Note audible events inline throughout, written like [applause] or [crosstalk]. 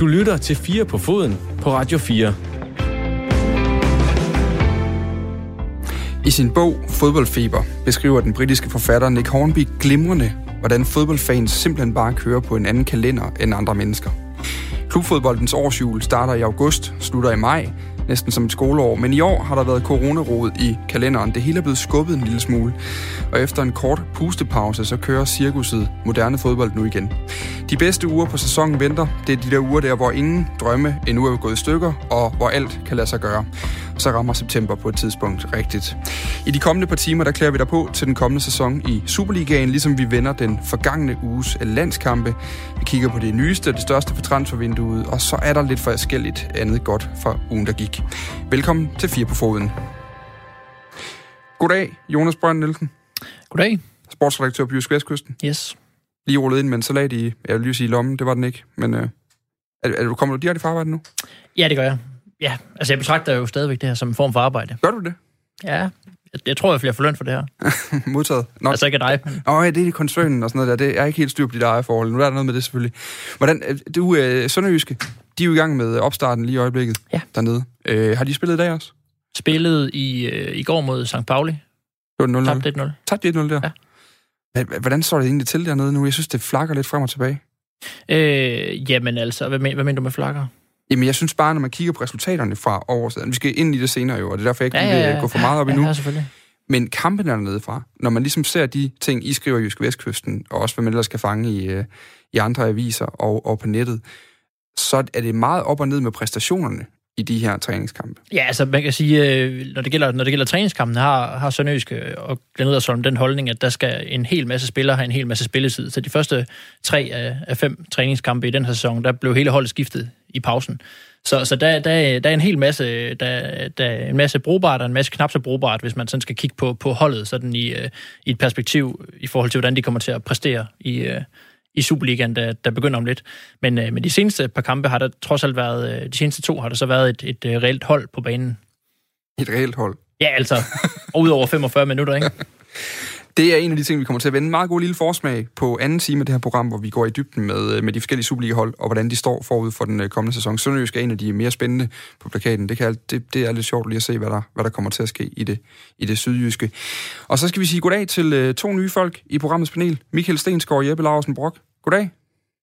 Du lytter til 4 på foden på Radio 4. I sin bog Fodboldfeber beskriver den britiske forfatter Nick Hornby glimrende, hvordan fodboldfans simpelthen bare kører på en anden kalender end andre mennesker. Klubfodboldens årsjul starter i august, slutter i maj, næsten som et skoleår, men i år har der været coronarod i kalenderen. Det hele er blevet skubbet en lille smule, og efter en kort pustepause, så kører cirkuset moderne fodbold nu igen. De bedste uger på sæsonen venter. Det er de der uger der, hvor ingen drømme endnu er gået i stykker, og hvor alt kan lade sig gøre. Så rammer september på et tidspunkt rigtigt. I de kommende par timer, der klæder vi dig på til den kommende sæson i Superligaen, ligesom vi vender den forgangne uges landskampe. Vi kigger på det nyeste og det største for transfervinduet, og så er der lidt forskelligt andet godt fra ugen, der gik. Velkommen til Fire på Foden. Goddag, Jonas Brønd Nielsen, Goddag. sportsredaktør på Jysk Vestkysten. Yes. Lige rullet ind med en salat i, jeg vil lige sige lommen, det var den ikke, men øh, er, er du kommer du direkte fra arbejde nu? Ja, det gør jeg. Ja, altså jeg betragter jo stadigvæk det her som en form for arbejde. Gør du det? Ja, jeg, jeg tror, jeg får løn for det her. [laughs] Modtaget. Nå, Altså ikke af dig, men... Åh, ja, det er koncernen og sådan noget der. Det er ikke helt styr på dit eget forhold. Nu er der noget med det selvfølgelig. Hvordan, øh, du, øh, Sønderjyske, de er jo i gang med opstarten lige i øjeblikket Ja. dernede. Øh, har de spillet i dag også? Spillede i, øh, i går mod St. Pauli. Det var 0-0. Tabte 1-0. Tabte 1-0 der? Ja. Hvordan står det egentlig til dernede nu? Jeg synes, det flakker lidt frem og tilbage. Øh, jamen altså, hvad, men, hvad mener du med flakker? Jamen, jeg synes bare, når man kigger på resultaterne fra oversiden, vi skal ind i det senere jo, og det er derfor, jeg ikke lige vil gå for meget op ja, endnu. Ja, selvfølgelig. Men kampen er dernede fra. Når man ligesom ser de ting, I skriver i Jysk Vestkysten, og også hvad man ellers kan fange i, øh, i andre aviser og, og på nettet, så er det meget op og ned med præstationerne i de her træningskampe. Ja, altså man kan sige, øh, når det gælder, når det gælder træningskampen, har, har Sønderjysk øh, og Glenn Edersholm den holdning, at der skal en hel masse spillere have en hel masse spilletid. Så de første tre af, af fem træningskampe i den her sæson, der blev hele holdet skiftet i pausen. Så, så der, der, der er en hel masse, der, der er en masse brugbart og en masse knap så brugbart, hvis man sådan skal kigge på, på holdet sådan i, øh, i et perspektiv i forhold til, hvordan de kommer til at præstere i, øh, i Superligaen, der, der begynder om lidt. Men, øh, men de seneste par kampe har der trods alt været, øh, de seneste to har der så været et, et øh, reelt hold på banen. Et reelt hold. Ja, altså, ud over 45 minutter, ikke? [laughs] Det er en af de ting, vi kommer til at vende. En meget god lille forsmag på anden time af det her program, hvor vi går i dybden med, øh, med de forskellige Superliga-hold, og hvordan de står forud for den øh, kommende sæson. Sønderjysk er en af de mere spændende på plakaten. Det, kan, alt- det, det er lidt sjovt lige at se, hvad der, hvad der kommer til at ske i det, i det sydjyske. Og så skal vi sige goddag til øh, to nye folk i programmets panel. Michael Stensgaard og Jeppe Larsen Brock. Goddag.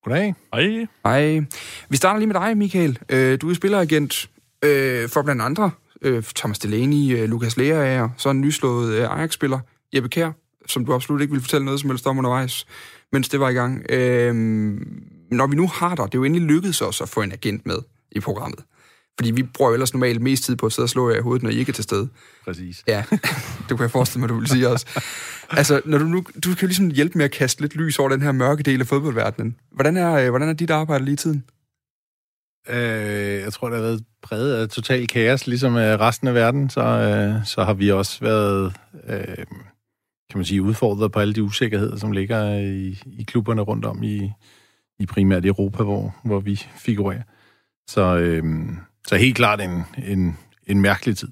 Goddag. Hej. Hej. Vi starter lige med dig, Michael. Du er spilleragent for blandt andre Thomas Delaney, Lukas Lerager, så en nyslået Ajax-spiller, Jeppe Kær, som du absolut ikke ville fortælle noget som helst om undervejs, mens det var i gang. Øh, når vi nu har dig, det er jo endelig lykkedes os at få en agent med i programmet. Fordi vi bruger jo ellers normalt mest tid på at sidde og slå jer i hovedet, når I ikke er til stede. Præcis. Ja, det kunne jeg forestille mig, du vil sige også. Altså, når du, nu, du kan jo ligesom hjælpe med at kaste lidt lys over den her mørke del af fodboldverdenen. Hvordan er, øh, hvordan er dit arbejde lige i tiden? Øh, jeg tror, det har været præget af total kaos, ligesom øh, resten af verden, så, øh, så har vi også været, øh, kan man sige, udfordret på alle de usikkerheder, som ligger i, i klubberne rundt om i, i primært Europa, hvor, hvor vi figurerer. Så, øh, så helt klart en, en, en mærkelig tid.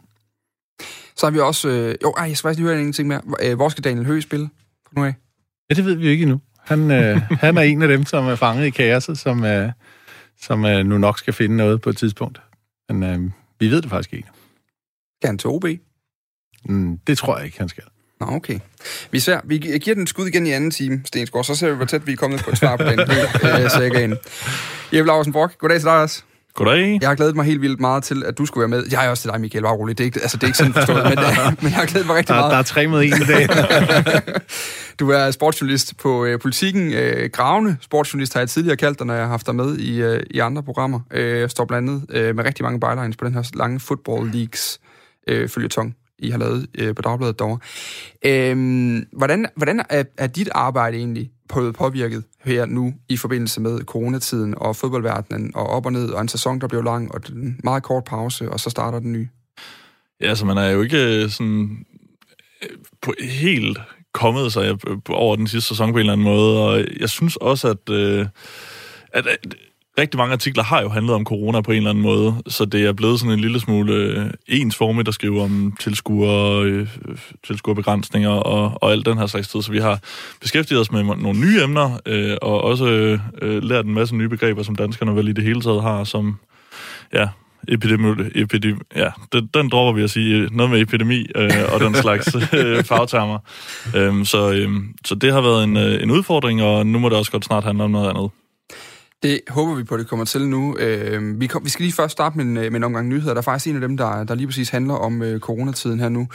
Så har vi også... Øh, jo, ej, jeg skal faktisk lige høre en ting mere. Øh, hvor skal Daniel Høgh spille fra nu af? Ja, det ved vi jo ikke endnu. Han, øh, [laughs] han er en af dem, som er fanget i kaoset, som, øh, som øh, nu nok skal finde noget på et tidspunkt. Men øh, vi ved det faktisk ikke. Skal han til OB? Mm, det tror jeg ikke, han skal. Nå, okay. Vi, ser, vi gi- giver den skud igen i anden time, Stensgaard, så ser vi, hvor tæt vi er kommet på et svar på den [laughs] øh, sagaen. Jeppe Larsen Brock, goddag til dig også. Goddag. Jeg har glædet mig helt vildt meget til, at du skulle være med. Jeg er også til dig, Michael, bare roligt. Det er ikke, altså, det er ikke sådan forstået, men, øh, [laughs] men jeg har glædet mig rigtig Der, meget. der er tre mod en i dag. [laughs] Du er sportsjournalist på øh, Politiken. Øh, gravende sportsjournalist har jeg tidligere kaldt dig, når jeg har haft dig med i, øh, i andre programmer. Øh, jeg står blandt andet øh, med rigtig mange bylines på den her lange Football Leagues øh, følgetong, i har lavet øh, på Dagbladet derovre. Øhm, hvordan hvordan er, er dit arbejde egentlig på, påvirket her nu i forbindelse med coronatiden og fodboldverdenen og op og ned, og en sæson, der blev lang, og en meget kort pause, og så starter den nye? Ja, altså man er jo ikke øh, sådan øh, på helt kommet sig øh, over den sidste sæson på en eller anden måde, og jeg synes også, at, øh, at, at rigtig mange artikler har jo handlet om corona på en eller anden måde, så det er blevet sådan en lille smule øh, ensformigt at skrive om tilskuer, øh, tilskuerbegrænsninger og, og alt den her slags tid. Så vi har beskæftiget os med nogle nye emner, øh, og også øh, lært en masse nye begreber, som danskerne vel i det hele taget har, som ja, epidemi, epidemi ja, den, den dropper vi at sige øh, noget med epidemi øh, og den slags [laughs] øh, fagtermer. Øhm, så, øh, så det har været en, øh, en udfordring, og nu må det også godt snart handle om noget andet. Det håber vi på, det kommer til nu. Øh, vi, kom, vi skal lige først starte med en, øh, med en omgang nyheder. Der er faktisk en af dem, der, der lige præcis handler om øh, coronatiden her nu.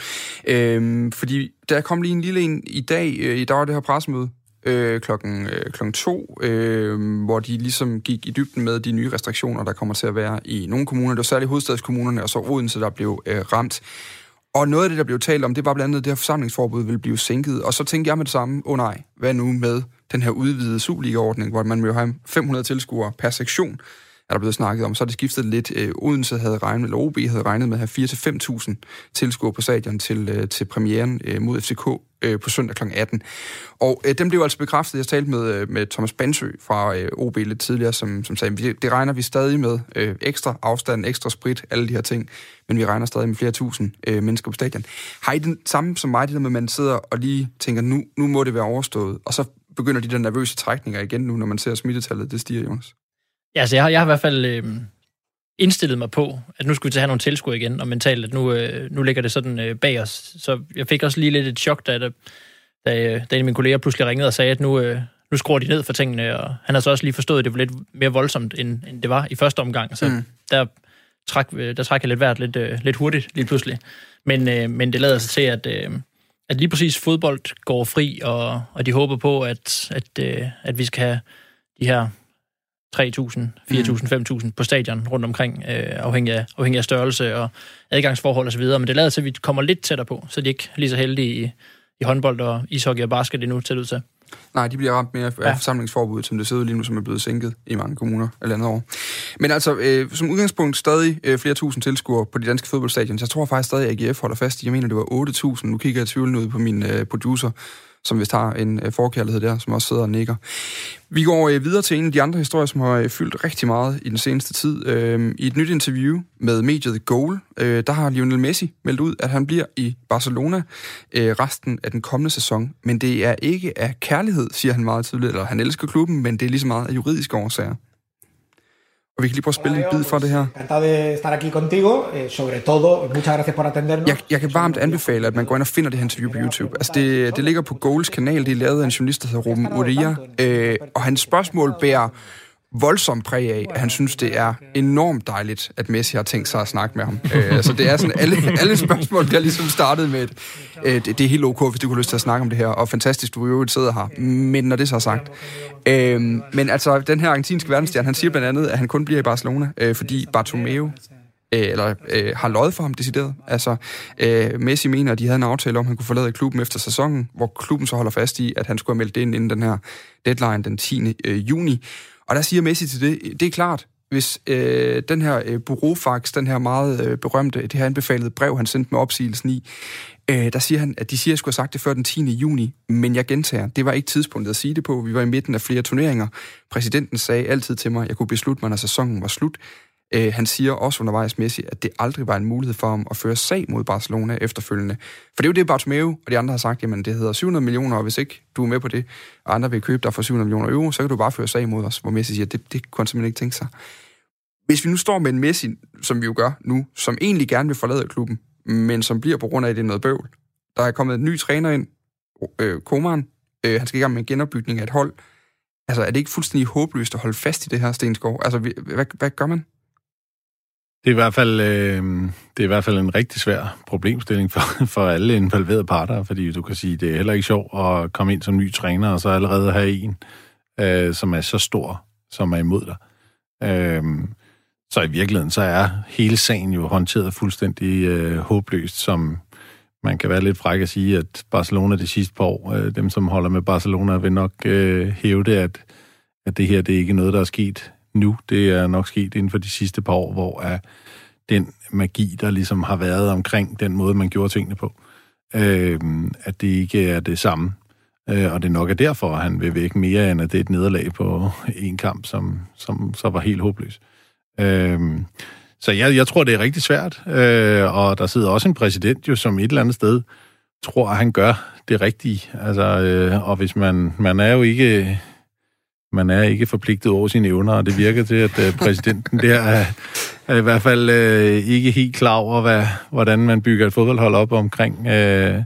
Øh, fordi der kom lige en lille en i dag. Øh, der var det her pressemøde øh, klokken, øh, klokken to, øh, hvor de ligesom gik i dybden med de nye restriktioner, der kommer til at være i nogle kommuner. Det var særligt hovedstadskommunerne, og så Odense, der blev øh, ramt. Og noget af det, der blev talt om, det var blandt andet, at det her forsamlingsforbud ville blive sænket. Og så tænkte jeg med det samme, åh oh, nej, hvad nu med den her udvidede Superliga-ordning, hvor man må have 500 tilskuere per sektion, er der blevet snakket om. Så er det skiftet lidt. Øh, Odense havde regnet, eller OB havde regnet med at have 4-5.000 tilskuere på stadion til, øh, til premieren øh, mod FCK øh, på søndag kl. 18. Og øh, dem blev altså bekræftet. Jeg talte med, øh, med Thomas Bansø fra øh, OB lidt tidligere, som, som sagde, det, det regner vi stadig med. Øh, ekstra afstand, ekstra sprit, alle de her ting. Men vi regner stadig med flere tusind øh, mennesker på stadion. Har I den samme som mig, det der med, at man sidder og lige tænker, nu, nu må det være overstået, og så begynder de der nervøse trækninger igen nu, når man ser smittetallet, det stiger, Jonas? Ja, altså jeg har, jeg har i hvert fald øh, indstillet mig på, at nu skulle vi til at have nogle tilskud igen, og mentalt, at nu, øh, nu ligger det sådan øh, bag os. Så jeg fik også lige lidt et chok, da, da, da en af mine kolleger pludselig ringede og sagde, at nu, øh, nu skruer de ned for tingene, og han har så også lige forstået, at det var lidt mere voldsomt, end, end det var i første omgang. Så mm. der, træk, der træk jeg lidt værd lidt, øh, lidt hurtigt lige pludselig. Men, øh, men det lader sig til, at, øh, at lige præcis fodbold går fri, og, og de håber på, at, at, øh, at vi skal have de her 3.000, 4.000, 5.000 på stadion rundt omkring, øh, afhængig, af, afhængig af størrelse og adgangsforhold osv., men det lader til, at vi kommer lidt tættere på, så de er ikke lige så heldige i, i håndbold og ishockey og basket endnu til ud til. Nej, de bliver ramt mere af ja. forsamlingsforbuddet, som det ser ud lige nu, som er blevet sænket i mange kommuner eller andet år. Men altså, øh, som udgangspunkt stadig øh, flere tusind tilskuere på de danske fodboldstadions. Jeg tror faktisk stadig, at AGF holder fast i, jeg mener, det var 8.000. Nu kigger jeg tvivlende ud på min øh, producer, som vist har en øh, forkærlighed der, som også sidder og nikker. Vi går øh, videre til en af de andre historier, som har øh, fyldt rigtig meget i den seneste tid. Øh, I et nyt interview med mediet The Goal, øh, der har Lionel Messi meldt ud, at han bliver i Barcelona øh, resten af den kommende sæson. Men det er ikke af kærlighed, siger han meget tydeligt, eller han elsker klubben, men det er lige så meget af juridiske årsager. Og vi kan lige prøve at spille en bid fra det her. Eh, jeg, jeg kan varmt anbefale, at man går ind og finder det her interview på YouTube. Altså det, det ligger på Goals kanal, det er lavet af en journalist, der hedder Ruben Uria. Øh, og hans spørgsmål bærer voldsomt præg af, at han synes, det er enormt dejligt, at Messi har tænkt sig at snakke med ham. øh, så det er sådan, alle, [laughs] alle spørgsmål bliver ligesom startet med, et, øh, det, det er helt ok, hvis du kunne lyst til at snakke om det her, og fantastisk, du jo sidder her. Men når det så er sagt. Øh, men altså, den her argentinske verdensstjerne, han siger blandt andet, at han kun bliver i Barcelona, øh, fordi Bartomeu øh, eller øh, har løjet for ham decideret. Altså, øh, Messi mener, at de havde en aftale om, at han kunne forlade klubben efter sæsonen, hvor klubben så holder fast i, at han skulle have meldt det ind inden den her deadline den 10. Øh, juni. Og der siger Messi til det, det er klart, hvis øh, den her øh, bureaufax, den her meget øh, berømte, det her anbefalede brev, han sendte med opsigelsen i, øh, der siger han, at de siger, at jeg skulle have sagt det før den 10. juni, men jeg gentager, det var ikke tidspunktet at sige det på. Vi var i midten af flere turneringer. Præsidenten sagde altid til mig, at jeg kunne beslutte mig, når sæsonen var slut. Øh, han siger også undervejs Messi, at det aldrig var en mulighed for ham at føre sag mod Barcelona efterfølgende. For det er jo det, Bartomeu og de andre har sagt, jamen det hedder 700 millioner, og hvis ikke du er med på det, og andre vil købe dig for 700 millioner euro, så kan du bare føre sag mod os, hvor Messi siger, det, det kunne han simpelthen ikke tænke sig. Hvis vi nu står med en Messi, som vi jo gør nu, som egentlig gerne vil forlade klubben, men som bliver på grund af, at det er noget bøvl. Der er kommet en ny træner ind, øh, Koman, øh, han skal i gang med en genopbygning af et hold. Altså, er det ikke fuldstændig håbløst at holde fast i det her, Stensgaard? Altså, hvad, hvad gør man? Det er, i hvert fald, øh, det er i hvert fald en rigtig svær problemstilling for, [laughs] for alle involverede parter, fordi du kan sige, det er heller ikke sjovt at komme ind som ny træner, og så allerede have en, øh, som er så stor, som er imod dig. Øh, så i virkeligheden, så er hele sagen jo håndteret fuldstændig øh, håbløst, som man kan være lidt fræk at sige, at Barcelona de sidste par år, øh, dem som holder med Barcelona, vil nok øh, hæve det, at, at det her det er ikke noget, der er sket nu. Det er nok sket inden for de sidste par år, hvor er den magi, der ligesom har været omkring den måde, man gjorde tingene på, øh, at det ikke er det samme. Øh, og det nok er derfor, at han vil væk mere, end at det er et nederlag på en kamp, som, som så var helt håbløs. Øh, så jeg, jeg tror, det er rigtig svært. Øh, og der sidder også en præsident, jo, som et eller andet sted tror, at han gør det rigtige. Altså, øh, og hvis man, man er jo ikke man er ikke forpligtet over sine evner, og det virker til, at øh, præsidenten der er, er i hvert fald øh, ikke helt klar over, hvad, hvordan man bygger et fodboldhold op omkring øh,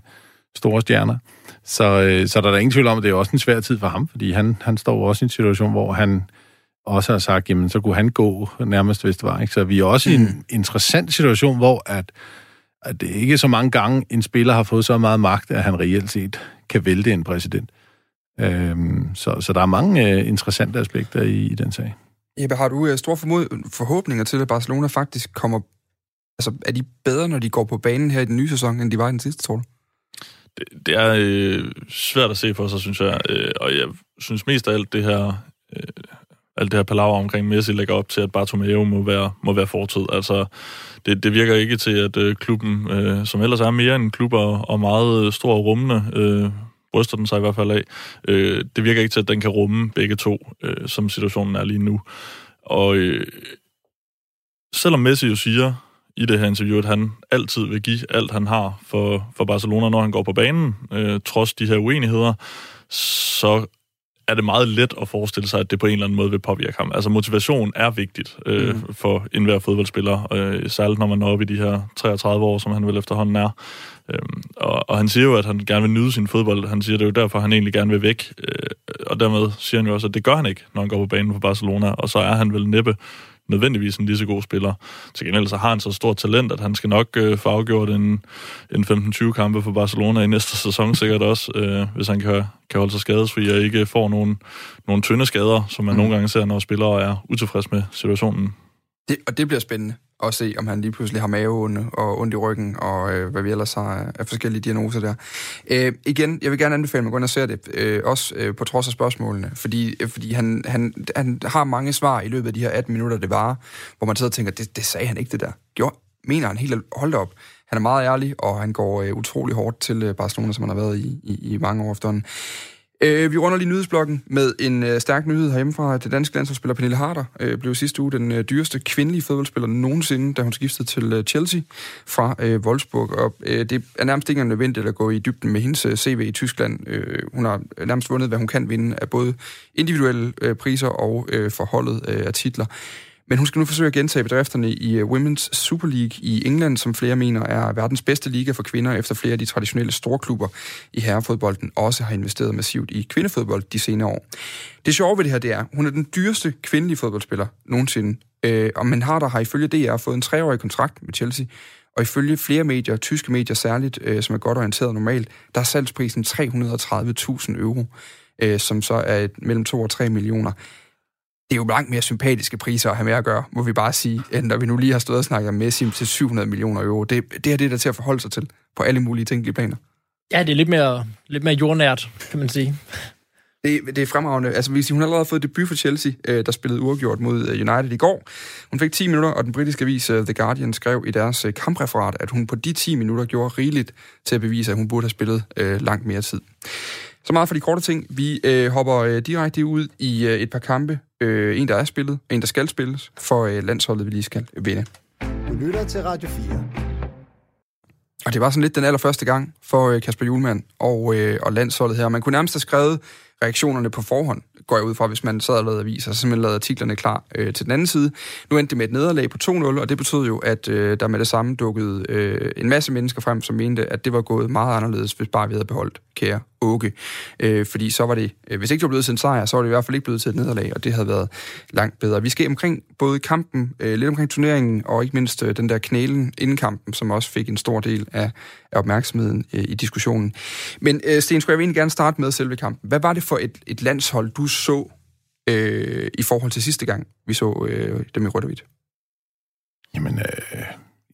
store stjerner. Så, øh, så der er der ingen tvivl om, at det er også en svær tid for ham, fordi han, han står også i en situation, hvor han også har sagt, jamen så kunne han gå nærmest, hvis det var. Ikke? Så vi er også mm. i en mm. interessant situation, hvor at, at det ikke så mange gange en spiller har fået så meget magt, at han reelt set kan vælte en præsident. Øhm, så, så der er mange uh, interessante aspekter i, i den sag. Jeppe, har du uh, store formod, forhåbninger til, at Barcelona faktisk kommer... Altså, er de bedre, når de går på banen her i den nye sæson, end de var i den sidste, tror du? Det, det er øh, svært at se for sig, synes jeg. Øh, og jeg synes mest af alt det her... Øh, alt det her palaver omkring Messi lægger op til, at Bartomeu må være, må være fortid. Altså, det, det virker ikke til, at øh, klubben, øh, som ellers er mere end en klub og, og meget stor og rummende, øh, bryster den sig i hvert fald af, øh, det virker ikke til, at den kan rumme begge to, øh, som situationen er lige nu. Og øh, selvom Messi jo siger i det her interview, at han altid vil give alt, han har for, for Barcelona, når han går på banen, øh, trods de her uenigheder, så er det meget let at forestille sig, at det på en eller anden måde vil påvirke ham. Altså motivation er vigtigt øh, mm. for enhver fodboldspiller, øh, særligt når man er oppe i de her 33 år, som han vel efterhånden er. Øhm, og, og han siger jo, at han gerne vil nyde sin fodbold. Han siger, det er jo derfor, han egentlig gerne vil væk. Øh, og dermed siger han jo også, at det gør han ikke, når han går på banen for Barcelona. Og så er han vel næppe nødvendigvis en lige så god spiller. Til gengæld så har han så stort talent, at han skal nok øh, få afgjort en, en 15-20 kampe for Barcelona i næste sæson sikkert også, øh, hvis han kan, kan holde sig skadesfri og ikke får nogle, nogle tynde skader, som man mm. nogle gange ser, når spillere er utilfreds med situationen. Det, og det bliver spændende og se, om han lige pludselig har maveonde og ondt i ryggen, og øh, hvad vi ellers har af forskellige diagnoser der. Øh, igen, jeg vil gerne anbefale, at man går ind og ser det, øh, også øh, på trods af spørgsmålene, fordi, øh, fordi han, han, han har mange svar i løbet af de her 18 minutter, det var, hvor man sidder og tænker, det, det sagde han ikke det der. Jo, mener han helt, holdt op. Han er meget ærlig, og han går øh, utrolig hårdt til øh, Barcelona, som han har været i, i, i mange år efterhånden. Øh, vi runder lige nyhedsblokken med en øh, stærk nyhed herhjemmefra. det danske landsholdsspiller Pernille Harder. Øh, blev sidste uge den øh, dyreste kvindelige fodboldspiller nogensinde, da hun skiftede til øh, Chelsea fra øh, Wolfsburg. Og øh, det er nærmest ikke nødvendigt at gå i dybden med hendes øh, CV i Tyskland. Øh, hun har nærmest vundet, hvad hun kan vinde af både individuelle øh, priser og øh, forholdet øh, af titler. Men hun skal nu forsøge at gentage bedrifterne i øh, Women's Super League i England, som flere mener er verdens bedste liga for kvinder, efter flere af de traditionelle storklubber i herrefodbolden også har investeret massivt i kvindefodbold de senere år. Det sjove ved det her, det er, hun er den dyreste kvindelige fodboldspiller nogensinde. Øh, og men Harder har ifølge DR fået en treårig kontrakt med Chelsea, og ifølge flere medier, tyske medier særligt, øh, som er godt orienteret normalt, der er salgsprisen 330.000 euro, øh, som så er et, mellem 2 og 3 millioner det er jo langt mere sympatiske priser at have med at gøre, må vi bare sige, end når vi nu lige har stået og snakket om Messi til 700 millioner euro. Det, det er det, der til at forholde sig til på alle mulige tænkelige planer. Ja, det er lidt mere, lidt mere jordnært, kan man sige. Det, det er fremragende. Altså, vi siger, hun har allerede fået debut for Chelsea, øh, der spillede uafgjort mod øh, United i går. Hun fik 10 minutter, og den britiske avis uh, The Guardian skrev i deres kampreferat, at hun på de 10 minutter gjorde rigeligt til at bevise, at hun burde have spillet uh, langt mere tid. Så meget for de korte ting. Vi øh, hopper øh, direkte ud i øh, et par kampe. Øh, en, der er spillet, en, der skal spilles, for øh, landsholdet, vi lige skal vinde. Du lytter til Radio 4. Og det var sådan lidt den allerførste gang for øh, Kasper Julemand og, øh, og landsholdet her. Man kunne nærmest have skrevet reaktionerne på forhånd, går jeg ud fra, hvis man sad og lavede aviser, så simpelthen lavede artiklerne klar øh, til den anden side. Nu endte det med et nederlag på 2-0, og det betød jo, at øh, der med det samme dukkede øh, en masse mennesker frem, som mente, at det var gået meget anderledes, hvis bare vi havde beholdt kære Åke. Øh, fordi så var det, øh, hvis ikke det var blevet til en sejr, så var det i hvert fald ikke blevet til et nederlag, og det havde været langt bedre. Vi skal omkring både kampen, øh, lidt omkring turneringen, og ikke mindst øh, den der knælen inden kampen, som også fik en stor del af, af opmærksomheden øh, i diskussionen. Men øh, Sten, skulle jeg egentlig gerne starte med selve kampen. Hvad var det for et, et landshold, du så øh, i forhold til sidste gang, vi så øh, dem i rødt og hvidt? Jamen, øh,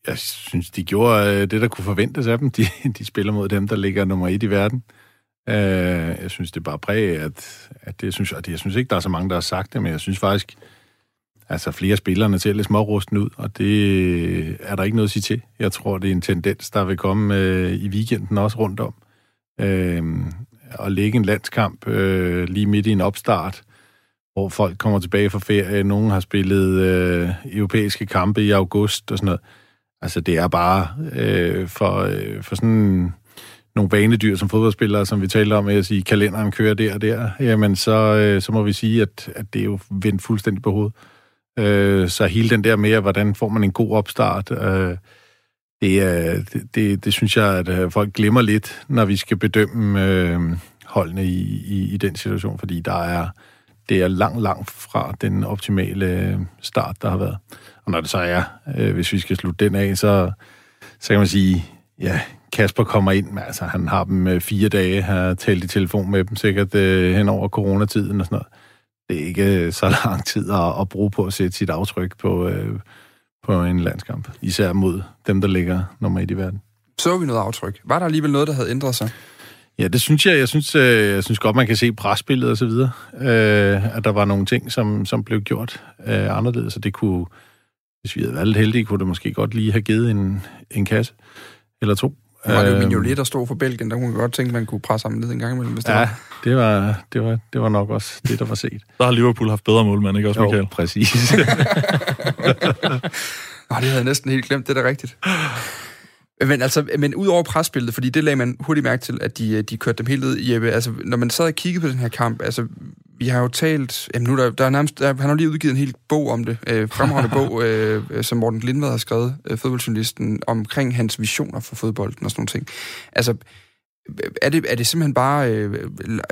jeg synes, de gjorde øh, det, der kunne forventes af dem. De, de spiller mod dem, der ligger nummer et i verden. Øh, Øh, jeg synes, det er bare præg, at, at det, jeg, synes, at jeg synes ikke, der er så mange, der har sagt det, men jeg synes faktisk, altså flere spillerne ser lidt smårusten ud, og det er der ikke noget at sige til. Jeg tror, det er en tendens, der vil komme øh, i weekenden også rundt om. Øh, at lægge en landskamp øh, lige midt i en opstart, hvor folk kommer tilbage fra ferie. Nogen har spillet øh, europæiske kampe i august og sådan noget. Altså, det er bare øh, for, øh, for sådan nogle banedyr som fodboldspillere, som vi talte om, at sige, kalenderen kører der og der, jamen så, øh, så må vi sige, at, at det er jo vendt fuldstændig på hovedet. Øh, så hele den der med, hvordan får man en god opstart, øh, det, er, det, det, det synes jeg, at øh, folk glemmer lidt, når vi skal bedømme øh, holdene i, i, i den situation, fordi der er, det er langt, langt fra den optimale øh, start, der har været. Og når det så er, øh, hvis vi skal slutte den af, så, så kan man sige, ja, Kasper kommer ind, men altså, han har dem øh, fire dage, har talt i telefon med dem, sikkert øh, hen over coronatiden og sådan noget. Det er ikke øh, så lang tid at, at bruge på at sætte sit aftryk på, øh, på en landskamp, især mod dem, der ligger nummer et i verden. Så vi noget aftryk. Var der alligevel noget, der havde ændret sig? Ja, det synes jeg. Jeg synes, øh, jeg synes godt, man kan se presspillet og så videre. Øh, at der var nogle ting, som, som blev gjort øh, anderledes, og det kunne, hvis vi havde været lidt heldige, kunne det måske godt lige have givet en, en kasse eller to. Nu var det jo Mignolet, der stod for Belgien, der kunne man godt tænke, at man kunne presse ham lidt en gang imellem, hvis det Ja, var. det var, det, var, det var nok også det, der var set. [laughs] Der har Liverpool haft bedre målmand, ikke også, Michael? Jo, præcis. [laughs] Nå, det havde jeg næsten helt glemt, det er da rigtigt. Men altså, men ud over presspillet, fordi det lagde man hurtigt mærke til, at de, de kørte dem helt ned i Jeppe. Altså, når man sad og kiggede på den her kamp, altså, vi har jo talt, jamen nu der, der er nærmest, der, han har lige udgivet en hel bog om det, øh, fremragende [laughs] bog, øh, som Morten Lindvad har skrevet, øh, fodboldjournalisten, omkring hans visioner for fodbolden og sådan nogle ting. Altså, er det, er det simpelthen bare øh,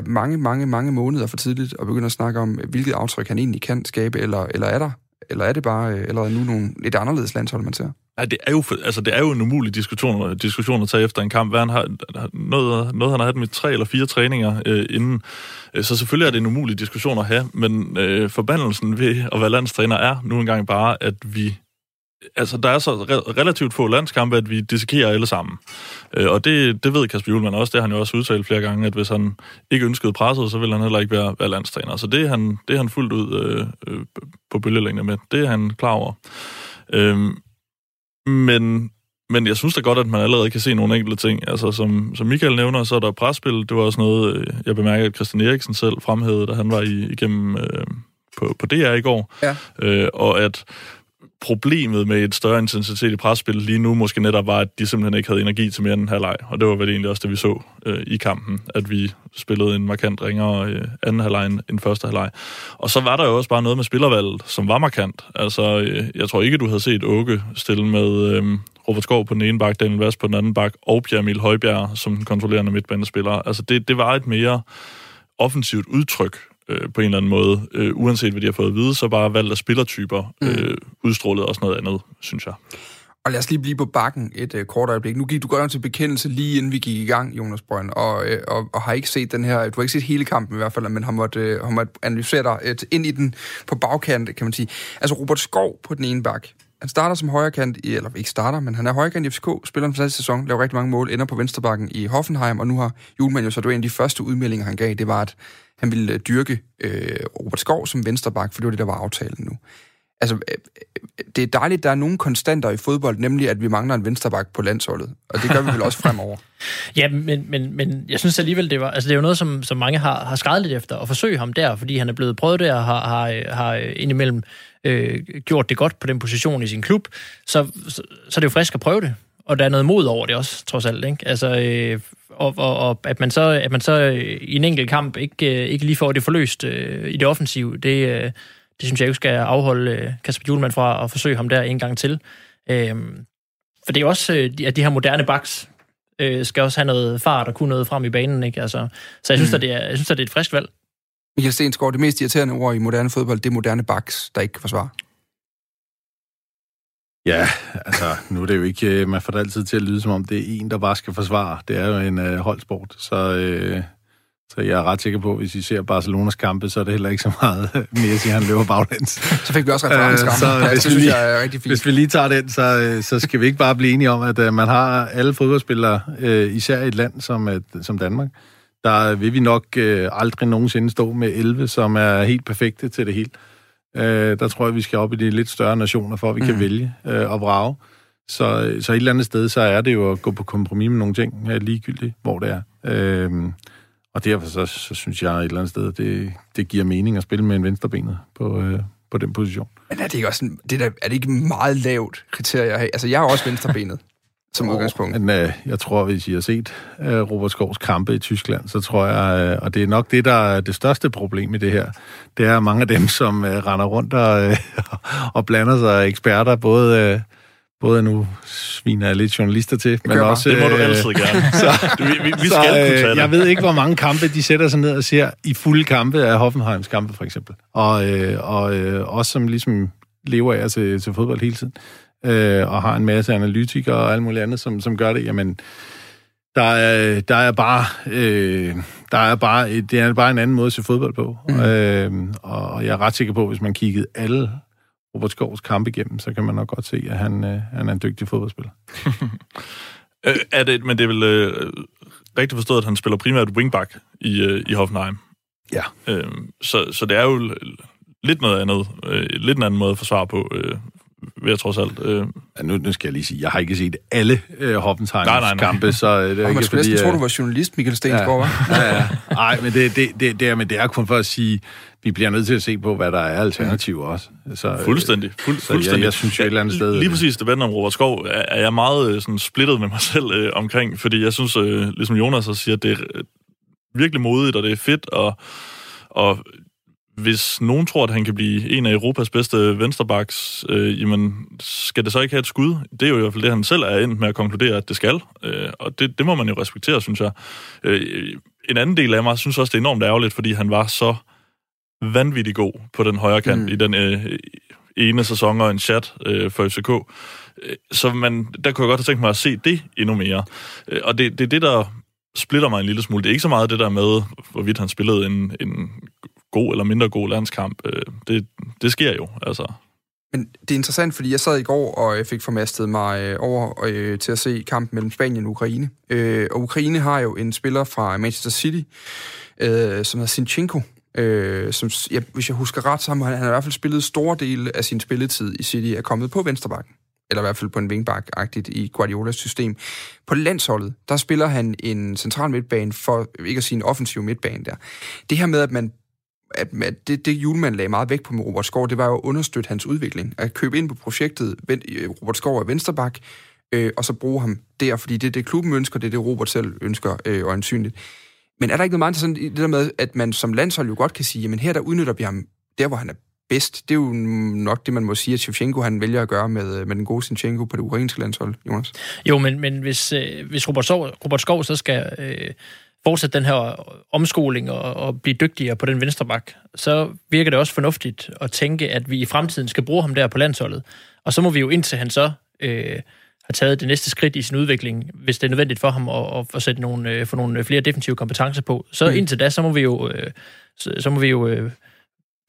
mange, mange, mange måneder for tidligt at begynde at snakke om, hvilket aftryk han egentlig kan skabe, eller, eller er der? Eller er det bare øh, eller er nu nogle lidt anderledes landshold, man ser? Nej, det er jo, altså, det er jo en umulig diskussion, øh, diskussion at tage efter en kamp. Hvad han har, noget, noget, han har haft med tre eller fire træninger øh, inden. Øh, så selvfølgelig er det en umulig diskussion at have, men øh, forbandelsen ved at være landstræner er nu engang bare, at vi altså, der er så re- relativt få landskampe, at vi dissekerer alle sammen. Øh, og det, det ved Kasper Julemand også. Det har han jo også udtalt flere gange, at hvis han ikke ønskede presset, så ville han heller ikke være, være landstræner. Så det er han, det er han fuldt ud øh, øh, på bølgelængde med. Det er han klar over. Øh, men, men jeg synes da godt, at man allerede kan se nogle enkelte ting. Altså, som, som Michael nævner, så er der presspil. Det var også noget, øh, jeg bemærkede, at Christian Eriksen selv fremhævede, da han var i, igennem øh, på, på DR i går. Ja. Øh, og at problemet med et større intensitet i presspil lige nu måske netop var, at de simpelthen ikke havde energi til mere end en halvleg. Og det var vel egentlig også det, vi så øh, i kampen, at vi spillede en markant ringere øh, anden halvleg end, end første halvleg. Og så var der jo også bare noget med spillervalget, som var markant. Altså, øh, jeg tror ikke, du havde set Åke stille med øh, Robert Skov på den ene bak, Daniel Vass på den anden bak, og Pierre Emil Højbjerg som den kontrollerende midtbanespiller. Altså, det, det var et mere offensivt udtryk øh, på en eller anden måde, øh, uanset hvad de har fået at vide, så bare valgt af spillertyper øh, udstrålede også noget andet, synes jeg. Og lad os lige blive på bakken et øh, kort øjeblik. Nu gik du godt til bekendelse lige inden vi gik i gang, Jonas Brønd, og, øh, og, og har ikke set den her, du har ikke set hele kampen i hvert fald, men har måttet, øh, har måttet analysere dig øh, ind i den på bagkant, kan man sige. Altså Robert Skov på den ene bak, han starter som højrekant, i, eller ikke starter, men han er højrekant i FCK, spiller en fantastisk sæson, laver rigtig mange mål, ender på venstrebakken i Hoffenheim, og nu har Julemand jo så, det var en af de første udmeldinger, han gav, det var, at han ville øh, dyrke øh, Robert Skov som venstreback, for det var det, der var aftalen nu. Altså, øh, øh det er dejligt, at der er nogle konstanter i fodbold, nemlig at vi mangler en venstreback på landsholdet. Og det gør vi vel også fremover. [laughs] Ja, men, men, men jeg synes alligevel, det var, altså det er jo noget, som, som mange har, har skrevet lidt efter, at forsøge ham der, fordi han er blevet prøvet der, og har, har, har øh, indimellem øh, gjort det godt på den position i sin klub, så, så, så er det jo frisk at prøve det. Og der er noget mod over det også, trods alt. Ikke? Altså, øh, og, og, og at man så, at man så øh, i en enkelt kamp ikke, øh, ikke lige får det forløst øh, i det offensive, det, øh, det synes jeg ikke skal afholde øh, Kasper Julemand fra at forsøge ham der en gang til. Øh, for det er også, øh, de- at de her moderne backs øh, skal også have noget fart og kunne noget frem i banen. Ikke? Altså, så jeg synes, mm. at det er, jeg synes, at det er et frisk valg. Michael Stensgaard, det mest irriterende ord i moderne fodbold, det er moderne backs, der ikke kan forsvare. Ja, altså, nu er det jo ikke, øh, man får det altid til at lyde, som om det er en, der bare skal forsvare. Det er jo en øh, holdsport, så, øh, så jeg er ret sikker på, at hvis I ser Barcelonas kampe, så er det heller ikke så meget mere, at han løber baglæns. Så fik vi også reference Øh, øh, så ja, hvis det vi synes jeg er rigtig fint. Hvis vi lige tager den, så, øh, så skal vi ikke bare blive enige om, at øh, man har alle fodboldspillere, øh, især i et land som, et, som Danmark, der vil vi nok øh, aldrig nogensinde stå med 11, som er helt perfekte til det hele. Øh, der tror jeg, vi skal op i de lidt større nationer, for at vi mm. kan vælge øh, og vrage. Så, så et eller andet sted, så er det jo at gå på kompromis med nogle ting, øh, ligegyldigt, hvor det er. Øh, og derfor så, så synes jeg et eller andet sted, det, det giver mening at spille med en venstrebenet på, øh, på den position. Men er det ikke også en, det der, er det ikke meget lavt kriterie at have? Altså, jeg er også venstrebenet som udgangspunkt. Men øh, jeg tror, hvis I har set øh, Robert Skovs kampe i Tyskland, så tror jeg, øh, og det er nok det, der er det største problem i det her, det er mange af dem, som øh, render rundt og, øh, [laughs] og blander sig eksperter, både... Øh, både nu sviner jeg lidt journalister til, men også... Det må du altid gerne. [laughs] så, vi, vi, vi så, skal kunne tage øh, det. Jeg ved ikke, hvor mange kampe de sætter sig ned og ser i fulde kampe af Hoffenheims kampe, for eksempel. Og, øh, og øh, også som ligesom lever af til, til fodbold hele tiden, øh, og har en masse analytikere og alt muligt andet, som, som gør det, jamen, der er, der er bare, øh, der er bare, det er bare en anden måde at se fodbold på. Mm. Øh, og jeg er ret sikker på, at hvis man kiggede alle Robert Skovs kampe igennem, så kan man nok godt se, at han, øh, han er en dygtig fodboldspiller. [laughs] Øh, er det, men det er vel øh, rigtigt forstået, at han spiller primært wingback i, øh, i Hoffenheim. Ja. Øh, så, så det er jo lidt noget andet, øh, lidt en anden måde at forsvare på, øh, vil jeg trods alt. Øh. Ja, nu, nu skal jeg lige sige, jeg har ikke set alle øh, Hoffenheims Nej, nej, nej. kampe, så øh, det er Og man ikke skulle fordi... næsten tro, øh, du var journalist, Michael Stensgaard, ja. ja, ja. Nej, men det, det, det, det, er, men det er kun for at sige, vi bliver nødt til at se på, hvad der er alternativer også. Så, øh, Fuldstændig. Fuld, Så fuldstændig. jeg, jeg synes jo et eller andet sted... Lige præcis debatten om Robert Skov er, er jeg meget øh, sådan splittet med mig [laughs] selv øh, omkring, fordi jeg synes, øh, ligesom Jonas også siger, det er øh, virkelig modigt, og det er fedt, og, og hvis nogen tror, at han kan blive en af Europas bedste venstrebacks, øh, jamen, skal det så ikke have et skud? Det er jo i hvert fald det, han selv er endt med at konkludere, at det skal. Øh, og det, det må man jo respektere, synes jeg. Øh, en anden del af mig synes også, det er enormt ærgerligt, fordi han var så vanvittig god på den højre kant mm. i den øh, ene sæson og en chat øh, for FCK. Øh, Så man, der kunne jeg godt have tænkt mig at se det endnu mere. Øh, Og det, det er det, der splitter mig en lille smule. Det er ikke så meget det der med, hvorvidt han spillede en, en god eller mindre god landskamp. Øh, Det, det sker jo, altså. Men det er interessant, fordi jeg sad i går og øh, fik formastet mig øh, over øh, til at se kampen mellem Spanien og Ukraine. Øh, og Ukraine har jo en spiller fra Manchester City, øh, som hedder Sinchenko. Øh, som, ja, hvis jeg husker ret, så har han, han har i hvert fald spillet store dele af sin spilletid i City, er kommet på venstrebakken. Eller i hvert fald på en wingback-agtigt i Guardiolas system. På landsholdet, der spiller han en central midtbane for, ikke at sige en offensiv midtbane der. Det her med, at man at at det, det Julemand lagde meget vægt på med Robert Skov, det var jo at understøtte hans udvikling. At købe ind på projektet, øh, Robert Skov er vensterbak, øh, og så bruge ham der, fordi det er det, klubben ønsker, det er det, Robert selv ønsker, øh, øjensynligt. Men er der ikke noget meget sådan det der med, at man som landshold jo godt kan sige, jamen her der udnytter vi ham der, hvor han er bedst. Det er jo nok det, man må sige, at Shevchenko han vælger at gøre med, øh, med den gode Sinchenko på det ukrainske landshold, Jonas. Jo, men, men hvis, øh, hvis Robert, Skov, Robert Skov så skal øh, fortsætte den her omskoling og, og blive dygtigere på den venstre bak, så virker det også fornuftigt at tænke, at vi i fremtiden skal bruge ham der på landsholdet. Og så må vi jo indtil han så øh, har taget det næste skridt i sin udvikling, hvis det er nødvendigt for ham at, at, at sætte nogle, øh, få nogle flere defensive kompetencer på. Så mm. indtil da, så må vi jo, øh, så, så må vi jo øh,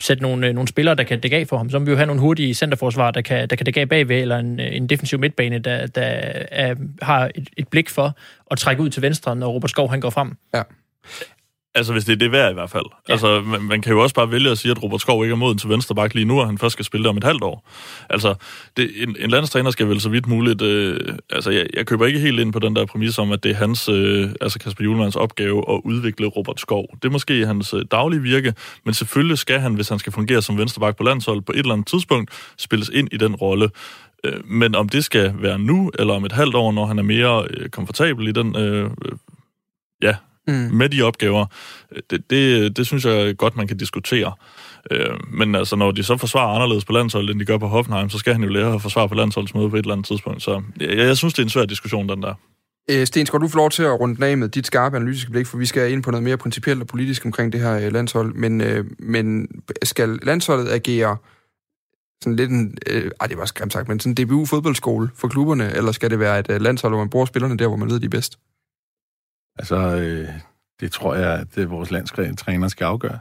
sætte nogle, øh, nogle spillere, der kan dække af for ham. Så må vi jo have nogle hurtige centerforsvar, der kan, der kan dække af bagved, eller en, øh, en defensiv midtbane, der, der er, har et, et blik for at trække ud til venstre, når Robert Skov han går frem. Ja. Altså, hvis det er det værd i hvert fald. Ja. Altså, man, man kan jo også bare vælge at sige, at Robert Skov ikke er moden til venstre bak lige nu, og han først skal spille det om et halvt år. Altså, det, en, en landstræner skal vel så vidt muligt... Øh, altså, jeg, jeg køber ikke helt ind på den der præmis om, at det er hans, øh, altså Kasper Julemands opgave at udvikle Robert Skov. Det er måske hans øh, daglige virke, men selvfølgelig skal han, hvis han skal fungere som venstre bak på landshold, på et eller andet tidspunkt spilles ind i den rolle. Øh, men om det skal være nu, eller om et halvt år, når han er mere øh, komfortabel i den... Øh, øh, ja, Mm. med de opgaver, det, det, det synes jeg godt, man kan diskutere. Øh, men altså, når de så forsvarer anderledes på landsholdet, end de gør på Hoffenheim, så skal han jo lære at forsvare på landsholdsmøde på et eller andet tidspunkt. Så jeg, jeg synes, det er en svær diskussion, den der. Øh, Sten, skal du få lov til at runde den af med dit skarpe analytiske blik, for vi skal ind på noget mere principielt og politisk omkring det her øh, landshold. Men, øh, men skal landsholdet agere sådan lidt en, øh, ej, det var skræmt sagt, men sådan en DBU-fodboldskole for klubberne, eller skal det være et øh, landshold, hvor man bruger spillerne der, hvor man ved, de er bedst? Altså, øh, det tror jeg, at det vores landstræner skal afgøre.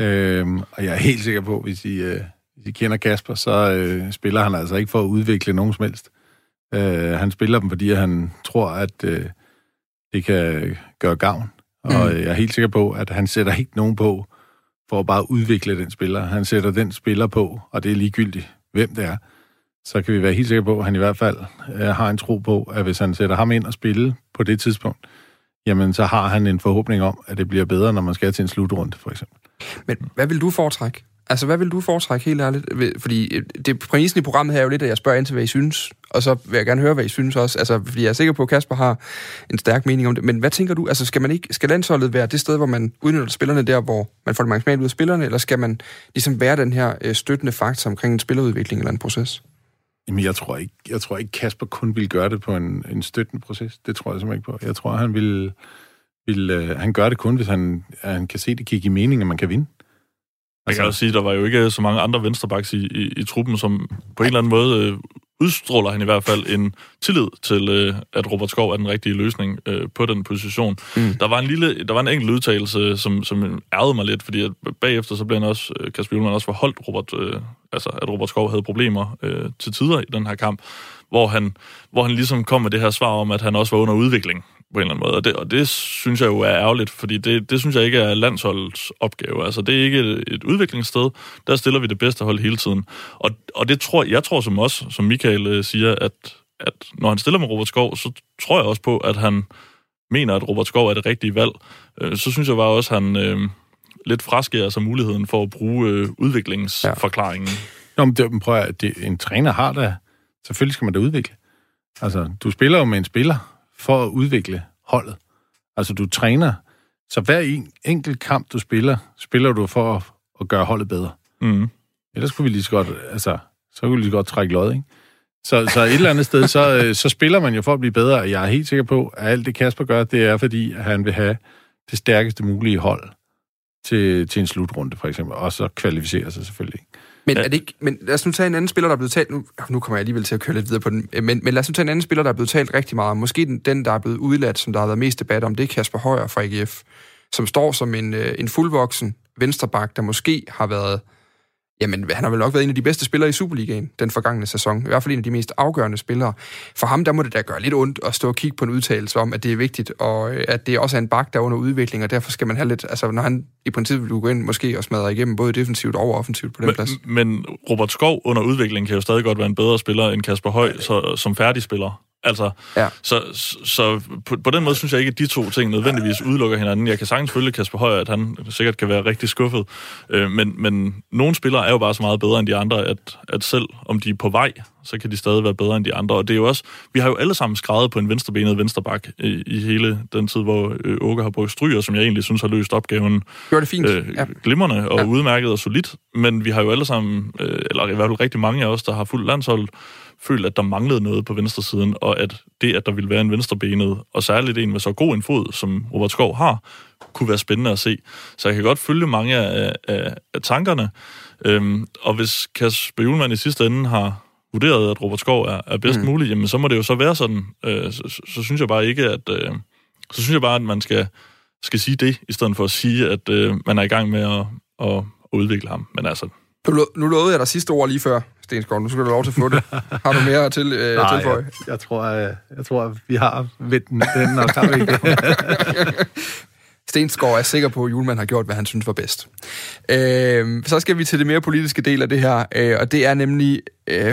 Øh, og jeg er helt sikker på, hvis I, øh, hvis I kender Kasper, så øh, spiller han altså ikke for at udvikle nogen som helst. Øh, han spiller dem, fordi han tror, at øh, det kan gøre gavn. Og Mm. øh, jeg er helt sikker på, at han sætter ikke nogen på for at bare udvikle den spiller. Han sætter den spiller på, og det er ligegyldigt, hvem det er. Så kan vi være helt sikre på, at han i hvert fald øh, har en tro på, at hvis han sætter ham ind og spille på det tidspunkt, jamen så har han en forhåbning om, at det bliver bedre, når man skal til en slutrunde, for eksempel. Men hvad vil du foretrække? Altså, hvad vil du foretrække helt ærligt? Fordi øh, det præmissen i programmet her er jo lidt, at jeg spørger ind til, hvad I synes, og så vil jeg gerne høre, hvad I synes også. Altså, fordi jeg er sikker på, at Kasper har en stærk mening om det. Men hvad tænker du? Altså, skal, man ikke, skal landsholdet være det sted, hvor man udnytter spillerne der, hvor man får det maksimalt ud af spillerne, eller skal man ligesom være den her øh, støttende faktor omkring en spillerudvikling eller en proces? Jamen, jeg tror ikke, jeg tror ikke Kasper kun vil gøre det på en, en støttende proces. Det tror jeg simpelthen ikke på. Jeg tror, han vil, vil uh, han gør det kun, hvis han, han kan se det kigge i mening, at man kan vinde. Jeg kan også sige, der var jo ikke så mange andre venstrebacks i, i, i truppen, som på en eller anden måde øh, udstråler han i hvert fald en tillid til, øh, at Robert Skov er den rigtige løsning øh, på den position. Mm. Der var en lille, der var en enkelt udtalelse, som, som ærede mig lidt, fordi at bagefter så blev han også, øh, Kasper Julemand også forholdt Robert, øh, altså at Robert Skov havde problemer øh, til tider i den her kamp, hvor han, hvor han ligesom kom med det her svar om, at han også var under udvikling på en eller anden måde. Og det, og det synes jeg jo er ærgerligt, fordi det, det synes jeg ikke er landsholdets opgave. Altså, det er ikke et, et udviklingssted. Der stiller vi det bedste hold hele tiden. Og, og det tror jeg tror som også, som Michael øh, siger, at, at når han stiller med Robert Skov, så tror jeg også på, at han mener, at Robert Skov er det rigtige valg. Øh, så synes jeg bare også, at han øh, lidt fraskærer sig muligheden for at bruge øh, udviklingsforklaringen. Ja. Nå, men det, prøv at, det, en træner har da... Selvfølgelig skal man da udvikle. Altså, du spiller jo med en spiller, for at udvikle holdet. Altså, du træner, så hver en, enkelt kamp, du spiller, spiller du for at, at gøre holdet bedre. Mm. Ellers kunne vi lige så godt, altså, så kunne vi lige så godt trække lod, ikke? Så, så et eller andet sted, så, [laughs] øh, så spiller man jo for at blive bedre. Jeg er helt sikker på, at alt det Kasper gør, det er fordi, at han vil have det stærkeste mulige hold til, til en slutrunde, for eksempel. Og så kvalificere sig selvfølgelig. Men, ja. er det ikke, men lad os nu tage en anden spiller, der er blevet talt... Nu, nu kommer jeg alligevel til at køre lidt videre på den. Men, men lad os nu tage en anden spiller, der er blevet talt rigtig meget om. Måske den, den, der er blevet udladt, som der har været mest debat om, det er Kasper Højer fra AGF, som står som en, øh, en fuldvoksen venstreback, der måske har været Jamen, han har vel nok været en af de bedste spillere i Superligaen den forgangne sæson. I hvert fald en af de mest afgørende spillere. For ham, der må det da gøre lidt ondt at stå og kigge på en udtalelse om, at det er vigtigt, og øh, at det også er en bak, der er under udvikling, og derfor skal man have lidt... Altså, når han i princippet vil gå ind måske og smadre igennem både defensivt og offensivt på den men, plads. Men Robert Skov under udvikling kan jo stadig godt være en bedre spiller end Kasper Høj så, som færdig spiller. Altså, ja. så, så på, på den måde synes jeg ikke, at de to ting nødvendigvis udelukker hinanden. Jeg kan sagtens følge Kasper Højer, at han sikkert kan være rigtig skuffet. Øh, men, men nogle spillere er jo bare så meget bedre end de andre, at, at selv om de er på vej, så kan de stadig være bedre end de andre. Og det er jo også, vi har jo alle sammen skrevet på en venstrebenet vensterbak i, i hele den tid, hvor øh, Åke har brugt stryger, som jeg egentlig synes har løst opgaven Gjorde det fint. Øh, ja. glimrende og ja. udmærket og solidt. Men vi har jo alle sammen, øh, eller i hvert fald rigtig mange af os, der har fuldt landshold, følt, at der manglede noget på venstresiden, og at det, at der ville være en venstrebenet, og særligt en med så god en fod, som Robert Skov har, kunne være spændende at se. Så jeg kan godt følge mange af, af, af tankerne. Øhm, og hvis Kasper Julemand i sidste ende har vurderet, at Robert Skov er, er bedst mm. muligt, jamen så må det jo så være sådan. Øh, så, så, så synes jeg bare ikke, at... Øh, så synes jeg bare, at man skal, skal sige det, i stedet for at sige, at øh, man er i gang med at, at, at udvikle ham. Men altså... Nu, nu lovede jeg dig sidste ord lige før, Stensgaard. Nu skal du lov til at få det. Har du mere til øh, [laughs] Nej, tilføje? Jeg, jeg, tror, jeg, jeg tror, vi har vendt den, og vi ikke [laughs] Stensgaard er sikker på, at Julemand har gjort, hvad han synes var bedst. Øh, så skal vi til det mere politiske del af det her, øh, og det er nemlig, øh,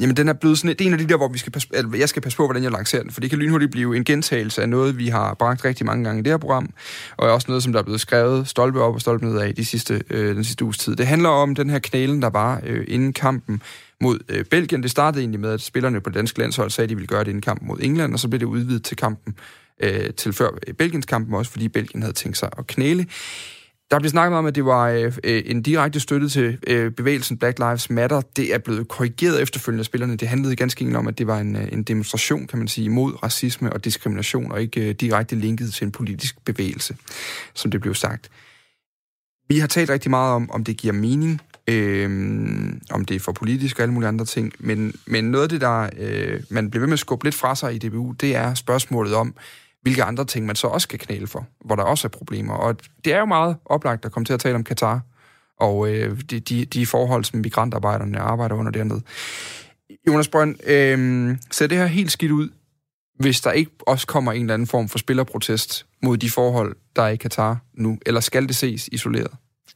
jamen den er blevet sådan, det er en af de der, hvor vi skal passe, altså, jeg skal passe på, hvordan jeg lancerer den, for det kan lynhurtigt blive en gentagelse af noget, vi har bragt rigtig mange gange i det her program, og også noget, som der er blevet skrevet stolpe op og stolpe ned af de sidste, øh, den sidste uges tid. Det handler om den her knælen, der var øh, inden kampen mod øh, Belgien. Det startede egentlig med, at spillerne på det danske landshold sagde, at de ville gøre det inden kampen mod England, og så blev det udvidet til kampen øh, til før Belgiens kampen også, fordi Belgien havde tænkt sig at knæle. Der blev snakket om, at det var øh, øh, en direkte støtte til øh, bevægelsen Black Lives Matter. Det er blevet korrigeret efterfølgende af spillerne. Det handlede ganske enkelt om, at det var en, øh, en demonstration, kan man sige, mod racisme og diskrimination, og ikke øh, direkte linket til en politisk bevægelse, som det blev sagt. Vi har talt rigtig meget om, om det giver mening, øh, om det er for politisk og alle mulige andre ting, men, men noget af det, der øh, man bliver ved med at skubbe lidt fra sig i DBU, det er spørgsmålet om, hvilke andre ting man så også skal knæle for, hvor der også er problemer. Og det er jo meget oplagt at komme til at tale om Katar, og øh, de, de, de forhold, som migrantarbejderne arbejder under dernede. Jonas Brønd, øh, ser det her helt skidt ud, hvis der ikke også kommer en eller anden form for spillerprotest mod de forhold, der er i Katar nu, eller skal det ses isoleret?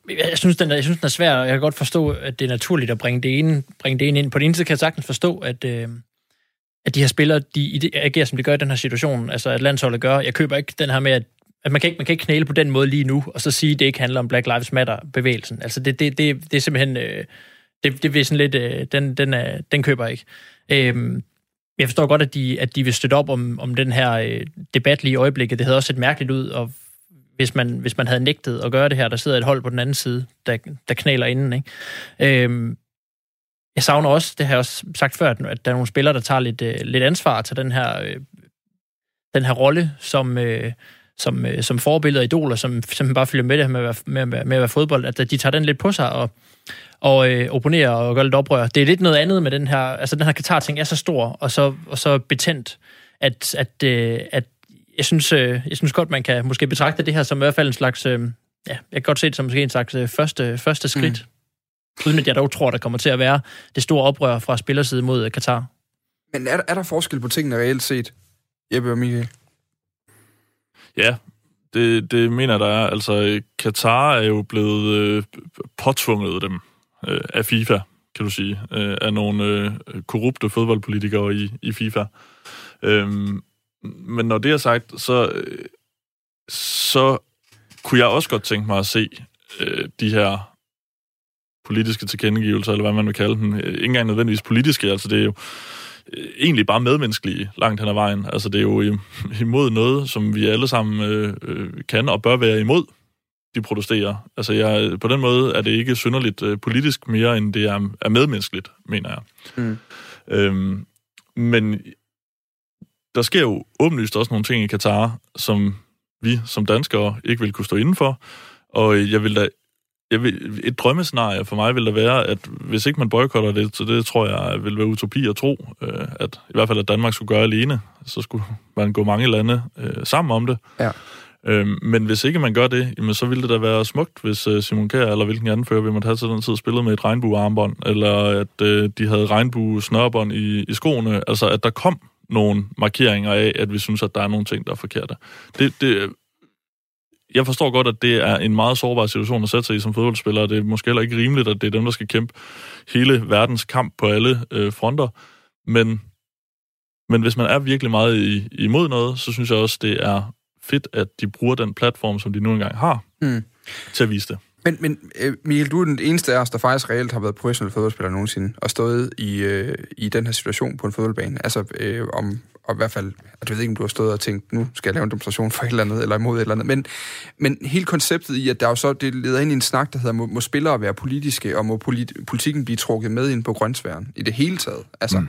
Jeg synes, den er, jeg synes, den er svær, og jeg kan godt forstå, at det er naturligt at bringe det ene, bringe det ene ind. På den ene side kan jeg sagtens forstå, at, øh, at de her spillere, de agerer, som de gør i den her situation, altså at landsholdet gør. Jeg køber ikke den her med, at, at man, kan ikke, man kan ikke knæle på den måde lige nu, og så sige, at det ikke handler om Black Lives Matter-bevægelsen. Altså det, det, det, det er simpelthen... Øh, det, det vil sådan lidt... Øh, den, den, er, den køber jeg ikke. Øhm, jeg forstår godt, at de, at de vil støtte op om, om den her øh, debat lige i øjeblikket. Det havde også set mærkeligt ud, og hvis man, hvis man havde nægtet at gøre det her, der sidder et hold på den anden side, der, der knæler inden. Ikke? Øhm, jeg savner også, det har jeg også sagt før, at der er nogle spillere, der tager lidt, øh, lidt ansvar til den her, øh, den her rolle som, øh, som, øh, som forbilleder og idoler, som simpelthen bare følger med det her med at, være, med, med, med at være fodbold, at de tager den lidt på sig og, og øh, opponerer og gør lidt oprør. Det er lidt noget andet med den her, altså den her Katar-ting er så stor og så, og så betændt, at, at, øh, at jeg synes, øh, jeg synes godt, man kan måske betragte det her som i hvert fald en slags, øh, ja, jeg kan godt se det som måske en slags øh, første, første skridt. Mm. Uden at jeg dog tror, der kommer til at være det store oprør fra spillerside mod øh, Katar. Men er, er der forskel på tingene reelt set, Jeppe og Michael? Ja, det, det mener der er. Altså, Katar er jo blevet øh, påtvunget dem øh, af FIFA, kan du sige, øh, af nogle øh, korrupte fodboldpolitikere i, i FIFA. Øhm, men når det er sagt, så, øh, så kunne jeg også godt tænke mig at se øh, de her politiske tilkendegivelser, eller hvad man vil kalde dem. Øh, ikke engang nødvendigvis politiske, altså det er jo øh, egentlig bare medmenneskelige langt hen ad vejen. Altså det er jo [laughs] imod noget, som vi alle sammen øh, øh, kan og bør være imod, de protesterer. Altså jeg, på den måde er det ikke synderligt øh, politisk mere, end det er, er medmenneskeligt, mener jeg. Mm. Øhm, men der sker jo åbenlyst også nogle ting i Katar, som vi som danskere ikke vil kunne stå indenfor. Og jeg vil da jeg vil, et drømmescenarie for mig vil da være, at hvis ikke man boykotter det, så det tror jeg vil være utopi at tro, øh, at i hvert fald at Danmark skulle gøre alene, så skulle man gå mange lande øh, sammen om det. Ja. Øhm, men hvis ikke man gør det, jamen, så ville det da være smukt, hvis uh, Simon Kjær eller hvilken anden fører vi måtte have til den tid spillet med et regnbuearmbånd, eller at uh, de havde regnbue snørbånd i, i skoene. Altså, at der kom nogle markeringer af, at vi synes, at der er nogle ting, der er forkerte. Det, det, jeg forstår godt, at det er en meget sårbar situation at sætte sig i som fodboldspiller, og det er måske heller ikke rimeligt, at det er dem, der skal kæmpe hele verdens kamp på alle øh, fronter. Men, men hvis man er virkelig meget i, imod noget, så synes jeg også, det er fedt, at de bruger den platform, som de nu engang har, mm. til at vise det. Men, men øh, Michael, du er den eneste af os, der faktisk reelt har været professionel fodboldspiller nogensinde, og stået i, øh, i den her situation på en fodboldbane. Altså, øh, om, og i hvert fald, at du ved ikke, om du har stået og tænkt, nu skal jeg lave en demonstration for et eller andet, eller imod et eller andet. Men, men hele konceptet i, at der jo så, det leder ind i en snak, der hedder, må, må spillere være politiske, og må polit, politikken blive trukket med ind på grøntsværen i det hele taget. Altså, mm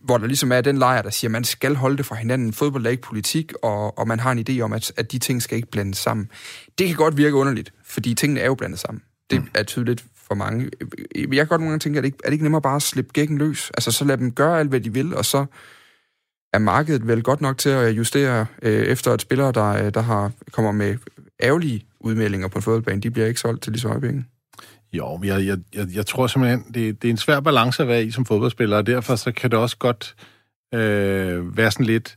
hvor der ligesom er den lejr, der siger, at man skal holde det fra hinanden. Fodbold er ikke politik, og, og man har en idé om, at, at de ting skal ikke blandes sammen. Det kan godt virke underligt, fordi tingene er jo blandet sammen. Det mm. er tydeligt for mange. Jeg kan godt nogle gange tænke, at det ikke, er det ikke nemmere bare at slippe gækken løs? Altså, så lad dem gøre alt, hvad de vil, og så er markedet vel godt nok til at justere øh, efter at spillere, der, øh, der har kommer med ærgerlige udmeldinger på en fodboldbane. De bliver ikke solgt til de så høje penge. Jo, jeg, jeg, jeg, jeg tror simpelthen, det, det er en svær balance at være i som fodboldspiller, og derfor så kan det også godt øh, være sådan lidt,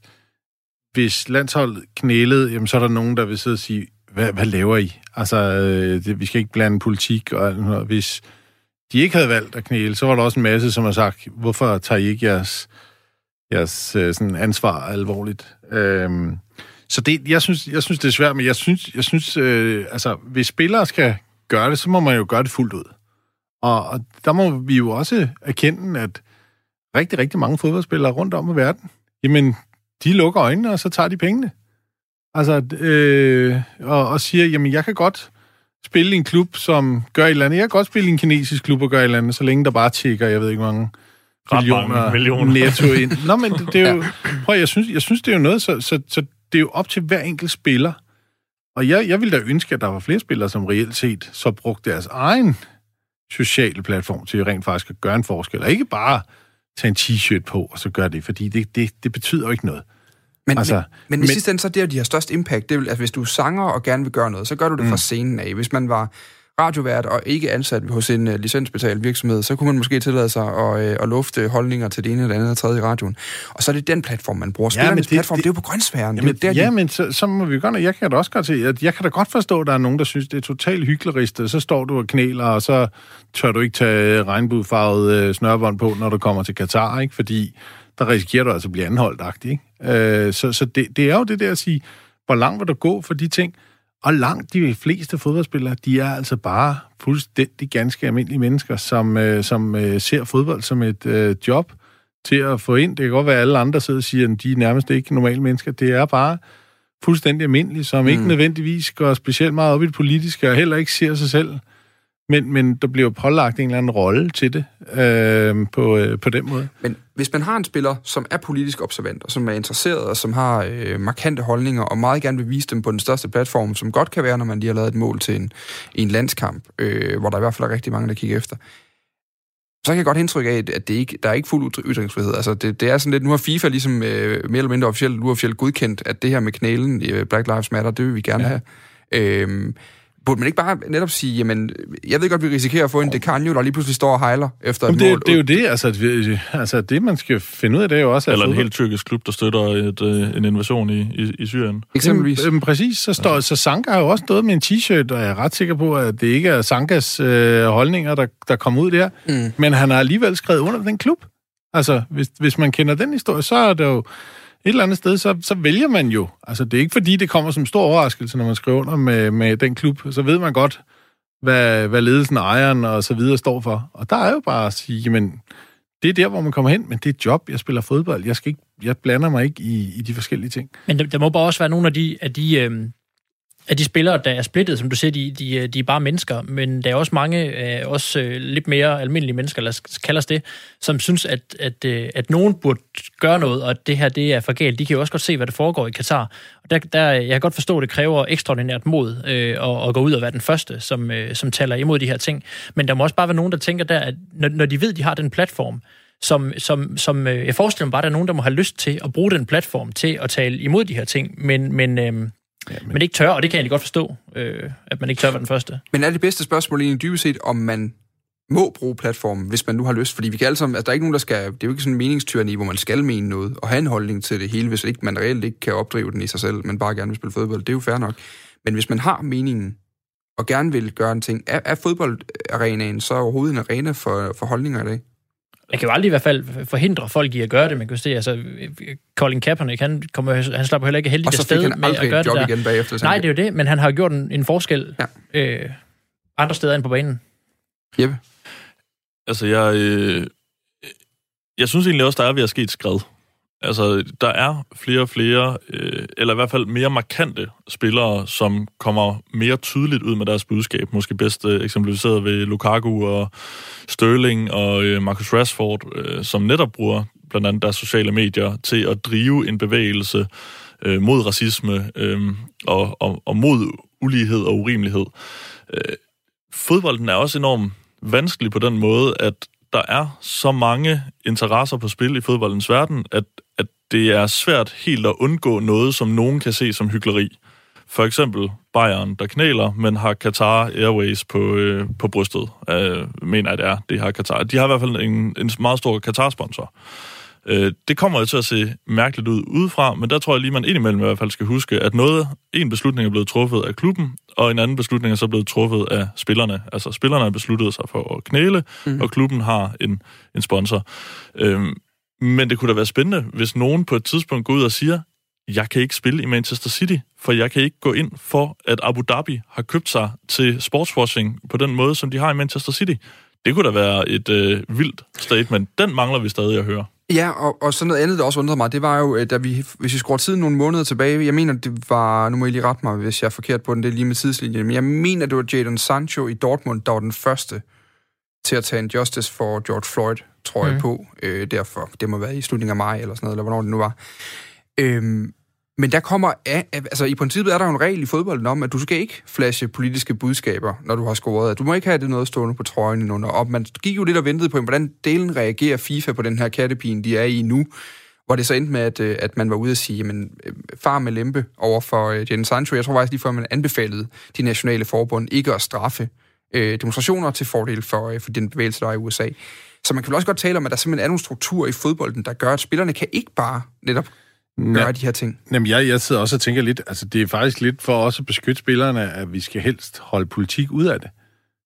hvis landsholdet knælede, jamen så er der nogen, der vil sidde og sige, hvad, hvad laver I? Altså, øh, det, vi skal ikke blande politik, og hvis de ikke havde valgt at knæle, så var der også en masse, som har sagt, hvorfor tager I ikke jeres, jeres øh, sådan ansvar alvorligt? Øhm, så det, jeg synes, jeg synes, det er svært, men jeg synes, jeg synes øh, altså, hvis spillere skal gøre det, så må man jo gøre det fuldt ud. Og, og der må vi jo også erkende, at rigtig, rigtig mange fodboldspillere rundt om i verden, jamen, de lukker øjnene, og så tager de pengene. Altså, øh, og, og siger, jamen, jeg kan godt spille i en klub, som gør et eller andet. Jeg kan godt spille i en kinesisk klub og gøre et eller andet, så længe der bare tjekker, jeg ved ikke, mange millioner, millioner. netto ind. [laughs] Nå, men det, det er jo... Prøv, jeg synes, jeg synes, det er jo noget, så, så, så det er jo op til hver enkelt spiller og jeg, jeg ville da ønske, at der var flere spillere, som reelt set så brugte deres egen sociale platform til rent faktisk at gøre en forskel. Og ikke bare tage en t-shirt på, og så gøre det, fordi det, det, det betyder jo ikke noget. Men, altså, men, men, men i sidste ende, så er det, de har størst impact. Det vil, altså, hvis du sanger og gerne vil gøre noget, så gør du det mm. fra scenen af. Hvis man var radiovært og ikke ansat hos en uh, licensbetalt virksomhed, så kunne man måske tillade sig at, uh, at lufte holdninger til det ene eller andet og tredje i radioen. Og så er det den platform, man bruger. Spillernes ja, det, platform, det, det, er jo på grønnsfæren. Jamen, det er der, ja, de... men så, så må vi godt, jeg kan da også godt se, at jeg kan da godt forstå, at der er nogen, der synes, det er totalt hyggeligt, så står du og knæler, og så tør du ikke tage regnbuefarvet uh, snørbånd på, når du kommer til Katar, ikke? Fordi der risikerer du altså at blive anholdt, ikke? Øh, så så det, det er jo det der at sige, hvor langt vil du gå for de ting? Og langt de fleste fodboldspillere, de er altså bare fuldstændig ganske almindelige mennesker, som, øh, som øh, ser fodbold som et øh, job til at få ind. Det kan godt være, at alle andre sidder og siger, at de er nærmest ikke normale mennesker. Det er bare fuldstændig almindelige, som mm. ikke nødvendigvis går specielt meget op i det politiske, og heller ikke ser sig selv men, men der bliver pålagt en eller anden rolle til det øh, på, øh, på den måde. Men hvis man har en spiller, som er politisk observant, og som er interesseret, og som har øh, markante holdninger, og meget gerne vil vise dem på den største platform, som godt kan være, når man lige har lavet et mål til en, en landskamp, øh, hvor der i hvert fald er rigtig mange, der kigger efter, så kan jeg godt indtryk af, at det ikke, der er ikke fuld ytringsfrihed. Altså, det, det er sådan lidt, nu har FIFA ligesom øh, mere eller mindre officielt, uofficielt godkendt, at det her med knælen i Black Lives Matter, det vil vi gerne ja. have. Øh, burde man ikke bare netop sige, jamen, jeg ved godt, vi risikerer at få en Decanio, der lige pludselig står og hejler efter et det, mål. Det er jo det, altså, det, altså det, man skal finde ud af, det er jo også... Eller en helt tyrkisk klub, der støtter et, øh, en invasion i, i, i Syrien. Eksempelvis. Jamen, præcis, så, står, så Sanka har jo også stået med en t-shirt, og jeg er ret sikker på, at det ikke er Sankas øh, holdninger, der, der kommer ud der. Mm. Men han har alligevel skrevet under den klub. Altså, hvis, hvis man kender den historie, så er det jo et eller andet sted, så, så vælger man jo. Altså, det er ikke fordi, det kommer som stor overraskelse, når man skriver under med, med den klub. Så ved man godt, hvad, hvad ledelsen, ejeren og så videre står for. Og der er jo bare at sige, men det er der, hvor man kommer hen, men det er et job, jeg spiller fodbold. Jeg, skal ikke, jeg blander mig ikke i, i de forskellige ting. Men der, der må bare også være nogle af de, af de øh, af de spillere, der er splittet, som du siger, de, de, de er bare mennesker, men der er også mange, øh, også øh, lidt mere almindelige mennesker, lad os kalde os det, som synes, at, at, øh, at nogen burde gøre noget, og at det her det er for galt. De kan jo også godt se, hvad der foregår i Katar. Og der, der, jeg kan godt forstå, at det kræver ekstraordinært mod øh, at, at gå ud og være den første, som, øh, som taler imod de her ting. Men der må også bare være nogen, der tænker der, at når, når de ved, at de har den platform, som, som, som øh, jeg forestiller mig bare, at der er nogen, der må have lyst til at bruge den platform til at tale imod de her ting, men, men øh, Ja, men... men ikke tør, og det kan jeg egentlig godt forstå, øh, at man ikke tør være den første. Men er det bedste spørgsmål egentlig dybest set, om man må bruge platformen, hvis man nu har lyst? Fordi vi kan alle sammen, altså der er ikke nogen, der skal, det er jo ikke sådan en meningstyrani, hvor man skal mene noget, og have en holdning til det hele, hvis ikke man reelt ikke kan opdrive den i sig selv, men bare gerne vil spille fodbold. Det er jo fair nok. Men hvis man har meningen, og gerne vil gøre en ting, er, er fodboldarenaen så overhovedet en arena for, for holdninger i dag? Jeg kan jo aldrig i hvert fald forhindre folk i at gøre det. Man kan se, altså, Colin Kaepernick, han, kommer, han slapper heller ikke heldigt sted med at gøre det der. Igen bagefter, Nej, det er jo det, men han har gjort en, en forskel ja. øh, andre steder end på banen. Jeppe? Altså, jeg, øh, jeg synes egentlig også, der er ved at ske et skred. Altså, der er flere og flere, øh, eller i hvert fald mere markante spillere, som kommer mere tydeligt ud med deres budskab. Måske bedst øh, eksemplificeret ved Lukaku og Sterling og øh, Marcus Rashford, øh, som netop bruger blandt andet deres sociale medier til at drive en bevægelse øh, mod racisme øh, og, og, og mod ulighed og urimelighed. Øh, fodbolden er også enormt vanskelig på den måde, at der er så mange interesser på spil i fodboldens verden, at, at det er svært helt at undgå noget, som nogen kan se som hyggeleri. For eksempel Bayern, der knæler, men har Qatar Airways på, øh, på brystet. Øh, mener jeg, det er. Det har Qatar. De har i hvert fald en, en meget stor Qatar-sponsor. Øh, det kommer jo til at se mærkeligt ud udefra, men der tror jeg lige, man indimellem i hvert fald skal huske, at noget, en beslutning er blevet truffet af klubben, og en anden beslutning er så blevet truffet af spillerne. Altså spillerne har besluttet sig for at knæle, mm. og klubben har en, en sponsor. Øhm, men det kunne da være spændende, hvis nogen på et tidspunkt går ud og siger, jeg kan ikke spille i Manchester City, for jeg kan ikke gå ind for, at Abu Dhabi har købt sig til sportswashing på den måde, som de har i Manchester City. Det kunne da være et øh, vildt statement. Den mangler vi stadig at høre. Ja, og, og sådan noget andet, der også undrede mig, det var jo, øh, da vi, hvis vi skruer tiden nogle måneder tilbage, jeg mener, det var, nu må I lige rette mig, hvis jeg er forkert på den, det er lige med tidslinjen, men jeg mener, det var Jadon Sancho i Dortmund, der var den første til at tage en justice for George Floyd, tror mm. jeg på, øh, derfor. Det må være i slutningen af maj, eller sådan noget, eller hvornår det nu var. Øhm, men der kommer altså i princippet er der jo en regel i fodbolden om, at du skal ikke flashe politiske budskaber, når du har scoret. Du må ikke have det noget stående på trøjen endnu. Og man gik jo lidt og ventede på, hvordan delen reagerer FIFA på den her kattepine, de er i nu. Hvor det så endte med, at, øh, at man var ude at sige, jamen, øh, far med lempe over for uh, Sancho. Jeg tror faktisk lige før, man anbefalede de nationale forbund ikke at straffe øh, demonstrationer til fordel for, øh, for den bevægelse, der er i USA. Så man kan vel også godt tale om, at der simpelthen er nogle strukturer i fodbolden, der gør, at spillerne kan ikke bare netop gøre ja. de her ting? Jamen, jeg, jeg sidder også og tænker lidt, altså det er faktisk lidt for os at beskytte spillerne, at vi skal helst holde politik ud af det.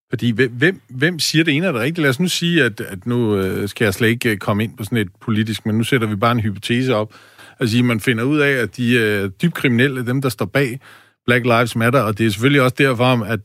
Fordi hvem, hvem siger det ene er det rigtigt? Lad os nu sige, at, at nu øh, skal jeg slet ikke øh, komme ind på sådan et politisk, men nu sætter vi bare en hypotese op. Altså, man finder ud af, at de øh, dybt kriminelle, dem der står bag Black Lives Matter, og det er selvfølgelig også derfor, at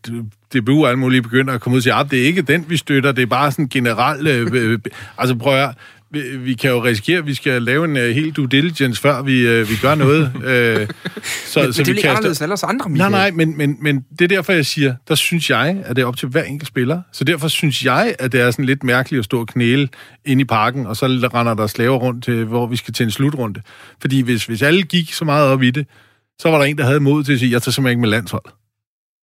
DBU og alle mulige begynder at komme ud og sige, at ah, det er ikke den, vi støtter, det er bare sådan generelt... Øh, øh, altså prøv at vi, vi kan jo risikere, at vi skal lave en uh, helt due diligence, før vi, uh, vi gør noget. uh, [laughs] så, men, så men det er ikke anderledes end ellers andre, Michael. Nej, nej, men, men, men det er derfor, jeg siger, der synes jeg, at det er op til hver enkelt spiller. Så derfor synes jeg, at det er sådan lidt mærkeligt at stå og knæle ind i parken, og så render der slaver rundt til, hvor vi skal til en slutrunde. Fordi hvis, hvis alle gik så meget op i det, så var der en, der havde mod til at sige, jeg tager simpelthen ikke med landshold.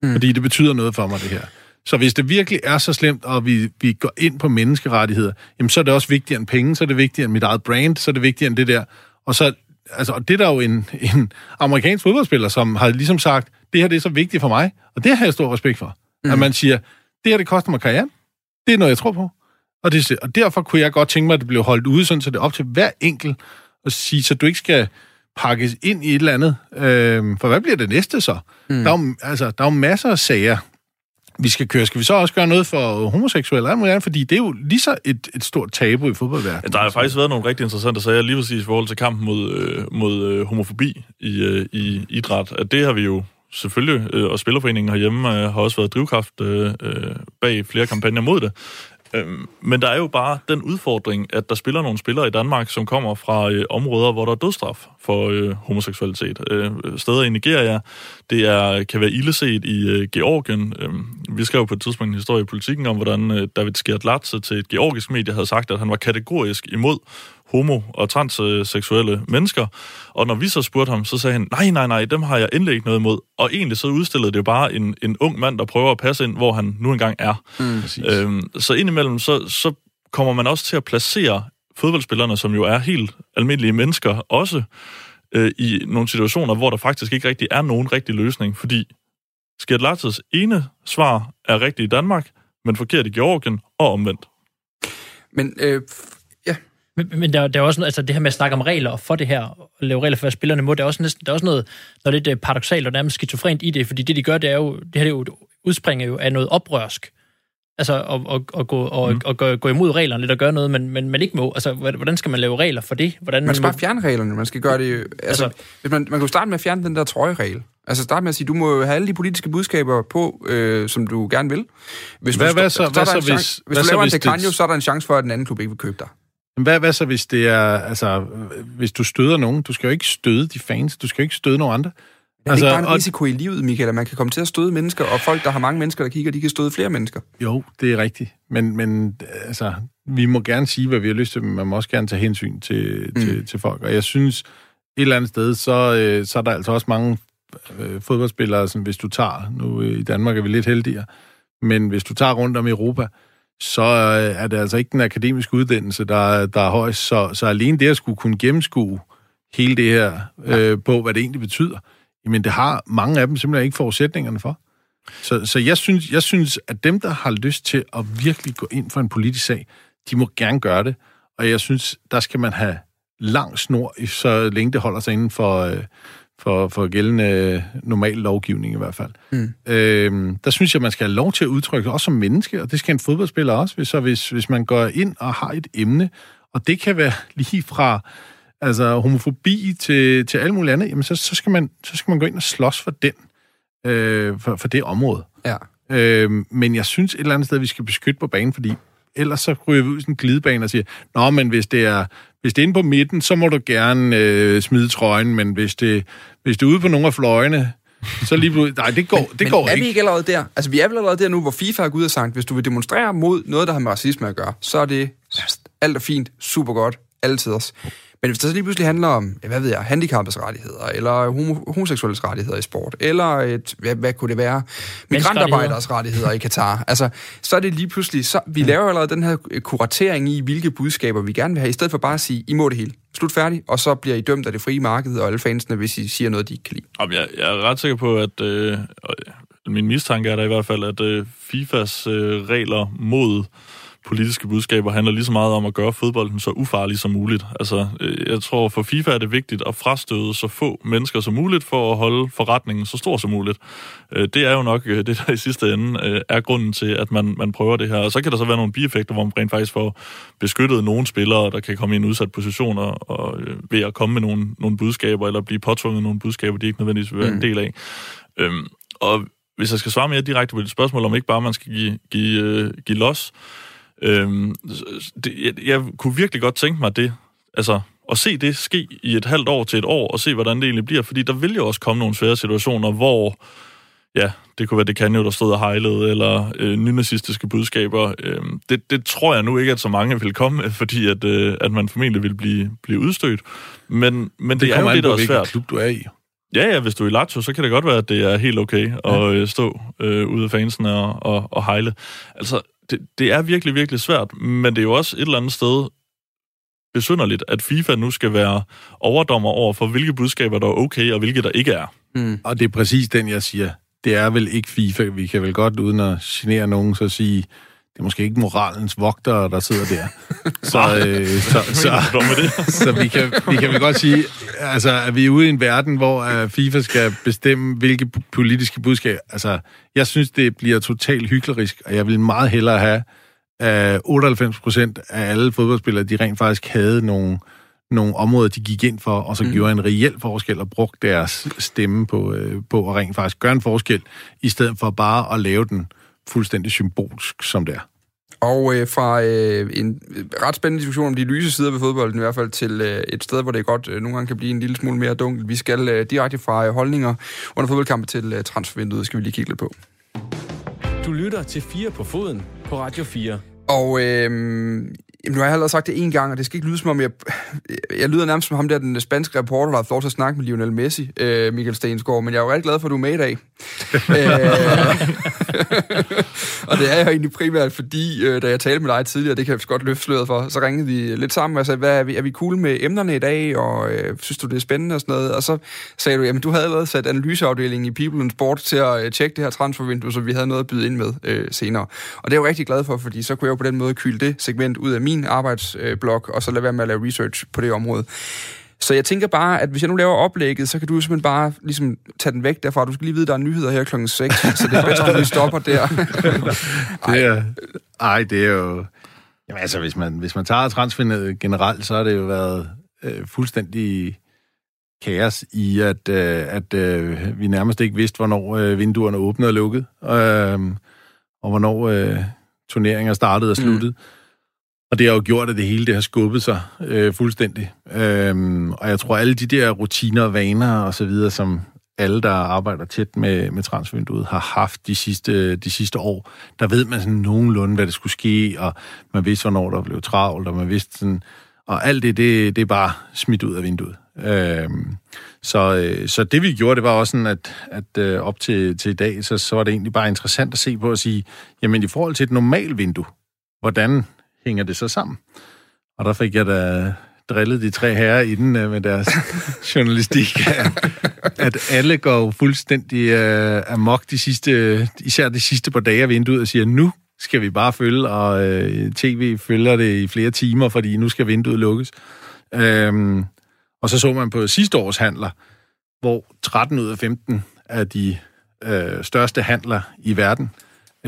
Mm. Fordi det betyder noget for mig, det her. Så hvis det virkelig er så slemt, og vi, vi går ind på menneskerettigheder, jamen så er det også vigtigere end penge, så er det vigtigere end mit eget brand, så er det vigtigere end det der. Og så, altså, og det er der jo en, [laughs] en amerikansk fodboldspiller, som har ligesom sagt, det her det er så vigtigt for mig, og det har jeg stor respekt for. Mm. At man siger, det her det koster mig karrieren, det er noget, jeg tror på. Og, det, og derfor kunne jeg godt tænke mig, at det blev holdt ude, sådan, så det er op til hver enkelt at sige, så du ikke skal pakkes ind i et eller andet. Øh, for hvad bliver det næste så? Mm. Der, er jo, altså, der er jo masser af sager, vi skal køre. Skal vi så også gøre noget for homoseksuelle? Fordi det er jo lige så et, et stort tabu i fodboldverdenen. Ja, der har faktisk været nogle rigtig interessante sager, lige præcis i forhold til kampen mod, øh, mod øh, homofobi i, øh, i idræt. At det har vi jo selvfølgelig, øh, og Spillerforeningen herhjemme øh, har også været drivkraft øh, øh bag flere kampagner mod det. Øhm, men der er jo bare den udfordring, at der spiller nogle spillere i Danmark, som kommer fra øh, områder, hvor der er dødstraf for øh, homoseksualitet. Øh, steder i Nigeria, det er, kan være illeset i øh, Georgien. Øh, vi skrev på et tidspunkt en historie i politikken om, hvordan øh, David Skjertlatse til et georgisk medie havde sagt, at han var kategorisk imod homo- og transseksuelle mennesker. Og når vi så spurgte ham, så sagde han, nej, nej, nej, dem har jeg endelig ikke noget imod. Og egentlig så udstillede det bare en, en ung mand, der prøver at passe ind, hvor han nu engang er. Mm, øhm, så indimellem, så, så kommer man også til at placere fodboldspillerne, som jo er helt almindelige mennesker, også øh, i nogle situationer, hvor der faktisk ikke rigtig er nogen rigtig løsning, fordi Skjert Lattes ene svar er rigtigt i Danmark, men forkert i Georgien og omvendt. Men øh, men, men der, der er også noget, altså det her med at snakke om regler for det her, og lave regler for, hvad spillerne må, der er også, næsten, der er også noget, noget lidt øh, paradoxalt og nærmest skizofrent i det, fordi det, de gør, det er jo, det her det jo, udspringer jo af noget oprørsk. Altså at, at, at, gå, og, mm. at gå, gå imod reglerne lidt og gøre noget, men, men man ikke må. Altså, hvordan skal man lave regler for det? Hvordan man skal bare fjerne reglerne. Man skal gøre det... Altså, altså, hvis man, man kan starte med at fjerne den der trøjeregel. Altså starte med at sige, du må have alle de politiske budskaber på, øh, som du gerne vil. Hvis hvad, du, hvad så, hvad så, hvis, hvis, hvis du laver en dekanjo, så er der en chance for, at den anden klub ikke vil købe dig. Hvad, hvad så, hvis det er, altså, hvis du støder nogen? Du skal jo ikke støde de fans, du skal jo ikke støde nogen andre. Er det altså, ikke bare en risiko i livet, Michael, at man kan komme til at støde mennesker, og folk, der har mange mennesker, der kigger, de kan støde flere mennesker? Jo, det er rigtigt. Men, men altså, vi må gerne sige, hvad vi har lyst til, men man må også gerne tage hensyn til, mm. til, til folk. Og jeg synes, et eller andet sted, så, øh, så er der altså også mange øh, fodboldspillere, som hvis du tager, nu øh, i Danmark er vi lidt heldigere, men hvis du tager rundt om Europa, så øh, er det altså ikke den akademiske uddannelse, der, der er højst. Så, så alene det at skulle kunne gennemskue hele det her øh, på, hvad det egentlig betyder, jamen det har mange af dem simpelthen ikke forudsætningerne for. Så, så jeg, synes, jeg synes, at dem, der har lyst til at virkelig gå ind for en politisk sag, de må gerne gøre det. Og jeg synes, der skal man have lang snor, så længe det holder sig inden for, øh, for, for gældende øh, normal lovgivning i hvert fald. Mm. Øhm, der synes jeg, man skal have lov til at udtrykke sig, også som menneske, og det skal en fodboldspiller også, så hvis, hvis man går ind og har et emne, og det kan være [laughs] lige fra altså, homofobi til, til alt muligt andet, jamen så, så, skal man, så skal man gå ind og slås for den, øh, for, for det område. Ja. Øhm, men jeg synes et eller andet sted, vi skal beskytte på banen, fordi ellers så ryger vi ud i sådan en glidebane og siger, nå, men hvis det er, hvis det er inde på midten, så må du gerne øh, smide trøjen, men hvis det, hvis det er ude på nogle af fløjene, så lige pludselig... Nej, det går, det men går er ikke. vi ikke allerede der? Altså, vi er vel allerede der nu, hvor FIFA er gået ud og sagt, hvis du vil demonstrere mod noget, der har med racisme at gøre, så er det alt er fint, super godt, altid også. Men hvis det så lige pludselig handler om, hvad ved jeg, handicappets rettigheder, eller homo- homoseksuelles rettigheder i sport, eller et, hvad, hvad kunne det være, migrantarbejderes rettigheder i Katar, altså, så er det lige pludselig, så vi laver allerede den her kuratering i, hvilke budskaber vi gerne vil have, i stedet for bare at sige, I må det hele. Slut færdig, og så bliver I dømt af det frie marked og alle fansene, hvis I siger noget, de ikke kan lide. Jamen, jeg, jeg er ret sikker på, at øh, min mistanke er der i hvert fald, at øh, FIFAs øh, regler mod politiske budskaber handler lige så meget om at gøre fodbolden så ufarlig som muligt. Altså, øh, jeg tror, for FIFA er det vigtigt at frastøde så få mennesker som muligt for at holde forretningen så stor som muligt. Øh, det er jo nok øh, det, der i sidste ende er grunden til, at man, man prøver det her. Og så kan der så være nogle bieffekter, hvor man rent faktisk får beskyttet nogle spillere, der kan komme i en udsat position og, og ved at komme med nogle, nogle budskaber, eller blive påtvunget nogle budskaber, de ikke nødvendigvis vil være mm. en del af. Øhm, og hvis jeg skal svare mere direkte på dit spørgsmål, om ikke bare man skal give, give, give los, øhm, det, jeg, jeg kunne virkelig godt tænke mig det, altså at se det ske i et halvt år til et år, og se, hvordan det egentlig bliver, fordi der vil jo også komme nogle svære situationer, hvor, ja, det kunne være det kan jo, der stod og hejlede, eller øh, nynazistiske budskaber. Øh, det, det tror jeg nu ikke, at så mange vil komme [laughs] fordi at, øh, at man formentlig vil blive, blive udstødt. Men, men det, det er jo det, der er svært. klub du er i. Ja, ja, hvis du er i Lazio, så kan det godt være, at det er helt okay at ja. Øh, stå øh, ude af fansen og, og, og hejle. Altså, det, det er virkelig, virkelig svært, men det er jo også et eller andet sted besynderligt, at FIFA nu skal være overdommer over for, hvilke budskaber, der er okay, og hvilke der ikke er. Mm. Og det er præcis den, jeg siger. Det er vel ikke FIFA. Vi kan vel godt, uden at genere nogen, så sige, det er måske ikke moralens vogtere, der sidder der. [laughs] så, øh, så, så, så, [laughs] så vi, kan, vi kan vel godt sige, altså, at vi er ude i en verden, hvor uh, FIFA skal bestemme, hvilke politiske budskaber... Altså, jeg synes, det bliver totalt hyklerisk, og jeg vil meget hellere have, at 98 procent af alle fodboldspillere, de rent faktisk havde nogle, nogle områder, de gik ind for, og så mm. gjorde en reel forskel og brugte deres stemme på, øh, på at rent faktisk gøre en forskel, i stedet for bare at lave den fuldstændig symbolsk, som det er. Og øh, fra øh, en ret spændende diskussion om de lyse sider ved fodbolden, i hvert fald til øh, et sted, hvor det godt øh, nogle gange kan blive en lille smule mere dunkelt. Vi skal øh, direkte fra øh, holdninger under fodboldkampe til øh, transfervinduet, skal vi lige kigge lidt på. Du lytter til 4 på foden på Radio 4. Og øh, Jamen, nu har jeg allerede sagt det en gang, og det skal ikke lyde som om, jeg, jeg lyder nærmest som ham der, den spanske reporter, der har fået lov til at snakke med Lionel Messi, øh, Michael Stensgaard, men jeg er jo rigtig glad for, at du er med i dag øh, [laughs] og det er jo egentlig primært, fordi øh, da jeg talte med dig tidligere, det kan jeg godt løfte sløret for, så ringede vi lidt sammen og sagde, hvad er vi, er vi cool med emnerne i dag, og øh, synes du, det er spændende og sådan noget? Og så sagde du, jamen du havde allerede sat analyseafdelingen i People and Sport til at øh, tjekke det her transfervindue, så vi havde noget at byde ind med øh, senere. Og det er jeg jo rigtig glad for, fordi så kunne jeg jo på den måde kylde det segment ud af min arbejdsblok, øh, og så lade være med at lave research på det område. Så jeg tænker bare, at hvis jeg nu laver oplægget, så kan du simpelthen bare ligesom tage den væk derfra. Du skal lige vide, at der er nyheder her klokken 6, så det er bedst, at vi stopper der. [laughs] det er, ej, det er jo... Jamen altså, hvis man, hvis man tager transfernet generelt, så har det jo været øh, fuldstændig kaos i, at, øh, at øh, vi nærmest ikke vidste, hvornår øh, vinduerne åbnede og lukkede, øh, og hvornår øh, turneringer startede og sluttede. Mm. Og det har jo gjort, at det hele det har skubbet sig øh, fuldstændig. Øhm, og jeg tror, alle de der rutiner og vaner og så videre, som alle, der arbejder tæt med, med transfervinduet, har haft de sidste, de sidste år, der ved man sådan nogenlunde, hvad der skulle ske, og man vidste, hvornår der blev travlt, og man vidste sådan... Og alt det, det, det er bare smidt ud af vinduet. Øhm, så, øh, så det vi gjorde, det var også sådan, at, at øh, op til, til i dag, så, så var det egentlig bare interessant at se på at sige, jamen i forhold til et normalt vindue, hvordan hænger det så sammen? Og der fik jeg da drillet de tre herrer inden uh, med deres [laughs] journalistik, at, at alle går fuldstændig uh, amok de sidste, især de sidste par dage af vinduet og siger, nu skal vi bare følge, og uh, tv følger det i flere timer, fordi nu skal vinduet lukkes. Um, og så så man på sidste års handler, hvor 13 ud af 15 af de uh, største handler i verden,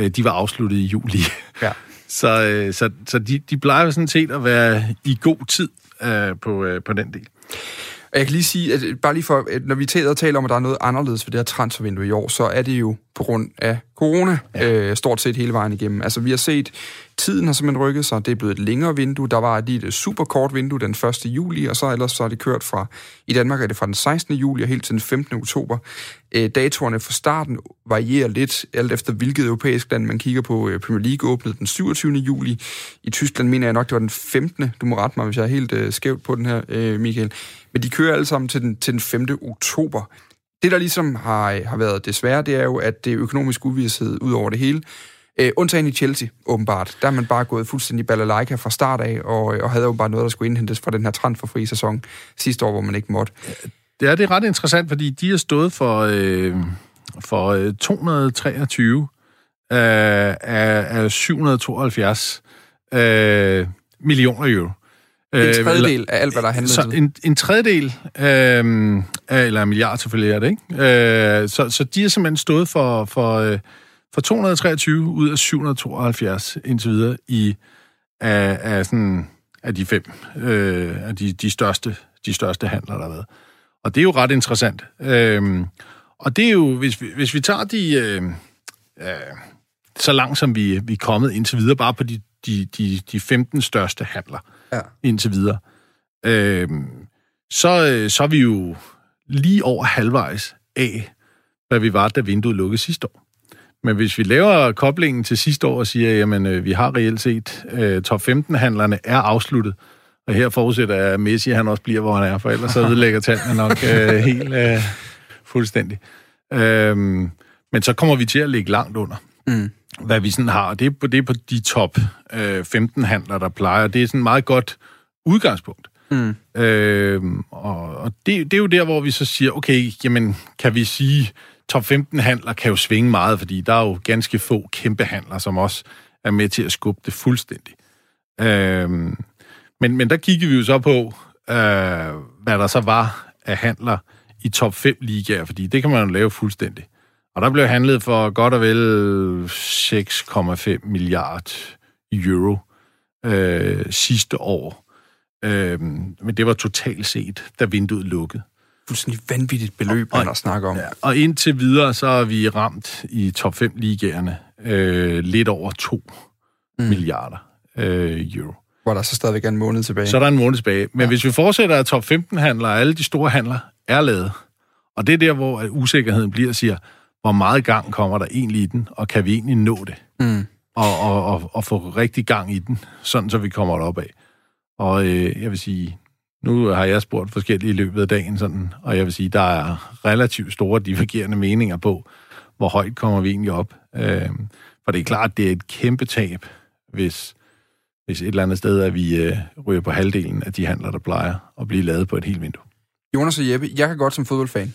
uh, de var afsluttet i juli. Ja. [laughs] Så, øh, så, så de, de plejer sådan set at være i god tid øh, på, øh, på den del. Og jeg kan lige sige, at bare lige for, at når vi taler, taler om, at der er noget anderledes ved det her transfervindue i år, så er det jo på grund af corona, ja. øh, stort set hele vejen igennem. Altså, vi har set, tiden har simpelthen rykket sig. Det er blevet et længere vindue. Der var lige et super kort vindue den 1. juli, og så ellers så er det kørt fra, i Danmark er det fra den 16. juli og helt til den 15. oktober. Øh, datorerne fra starten varierer lidt, alt efter hvilket europæisk land man kigger på. Øh, Premier League åbnede den 27. juli. I Tyskland mener jeg nok, det var den 15. Du må rette mig, hvis jeg er helt øh, skævt på den her, øh, Michael. Men de kører alle sammen til den, til den 5. oktober. Det, der ligesom har, har været desværre, det er jo, at det er økonomisk uvidshed ud over det hele. Øh, undtagen i Chelsea, åbenbart. Der er man bare gået fuldstændig balalaika fra start af, og, øh, og havde jo bare noget, der skulle indhentes fra den her transferfri sæson sidste år, hvor man ikke måtte. Det er, det er ret interessant, fordi de har stået for, øh, for øh, 223 øh, af, af 772 øh, millioner euro. En Øh, tredjedel af alt, hvad der er handlet så en, en tredjedel, øh, eller en milliard selvfølgelig er det, ikke? Øh, så, så de har simpelthen stået for, for, øh, for 223 ud af 772 indtil videre i, af, af, sådan, af de fem, øh, af de, de, største, de største handler, der har været. Og det er jo ret interessant. Øh, og det er jo, hvis vi, hvis vi tager de... Øh, øh, så langt som vi, vi er kommet indtil videre, bare på de, de, de, de 15 største handler Ja. indtil videre, øh, så, så er vi jo lige over halvvejs af, hvad vi var, da vinduet lukkede sidste år. Men hvis vi laver koblingen til sidste år og siger, jamen øh, vi har reelt set øh, top 15-handlerne er afsluttet, og her forudsætter jeg, at Messi han også bliver, hvor han er, for ellers så ødelægger tallene nok øh, [laughs] helt øh, fuldstændig. Øh, men så kommer vi til at ligge langt under Mm. Hvad vi sådan har. Og det er på, det er på de top øh, 15 handler, der plejer. Det er sådan et meget godt udgangspunkt. Mm. Øh, og og det, det er jo der, hvor vi så siger, okay, jamen, kan vi sige, top 15 handler kan jo svinge meget, fordi der er jo ganske få kæmpe handler, som også er med til at skubbe det fuldstændig. Øh, men, men der kigger vi jo så på, øh, hvad der så var af handler i top 5 ligaer, fordi det kan man jo lave fuldstændig. Og der blev handlet for godt og vel 6,5 milliard euro øh, sidste år. Øh, men det var totalt set, da vinduet lukkede. Fuldstændig vanvittigt beløb, Og- man der snakker om. Ja, og indtil videre, så er vi ramt i top 5 ligaerne øh, lidt over 2 mm. milliarder øh, euro. Hvor der så stadigvæk er en måned tilbage. Så er der en måned tilbage. Men ja. hvis vi fortsætter, at top 15-handler og alle de store handler er lavet, og det er der, hvor usikkerheden bliver og siger, hvor meget gang kommer der egentlig i den, og kan vi egentlig nå det? Mm. Og, og, og, og få rigtig gang i den, sådan så vi kommer op af. Og øh, jeg vil sige, nu har jeg spurgt forskellige i løbet af dagen, sådan, og jeg vil sige, der er relativt store divergerende meninger på, hvor højt kommer vi egentlig op. Øh, for det er klart, det er et kæmpe tab, hvis, hvis et eller andet sted, at vi øh, ryger på halvdelen af de handler, der plejer at blive lavet på et helt vindue. Jonas og Jeppe, jeg kan godt som fodboldfan,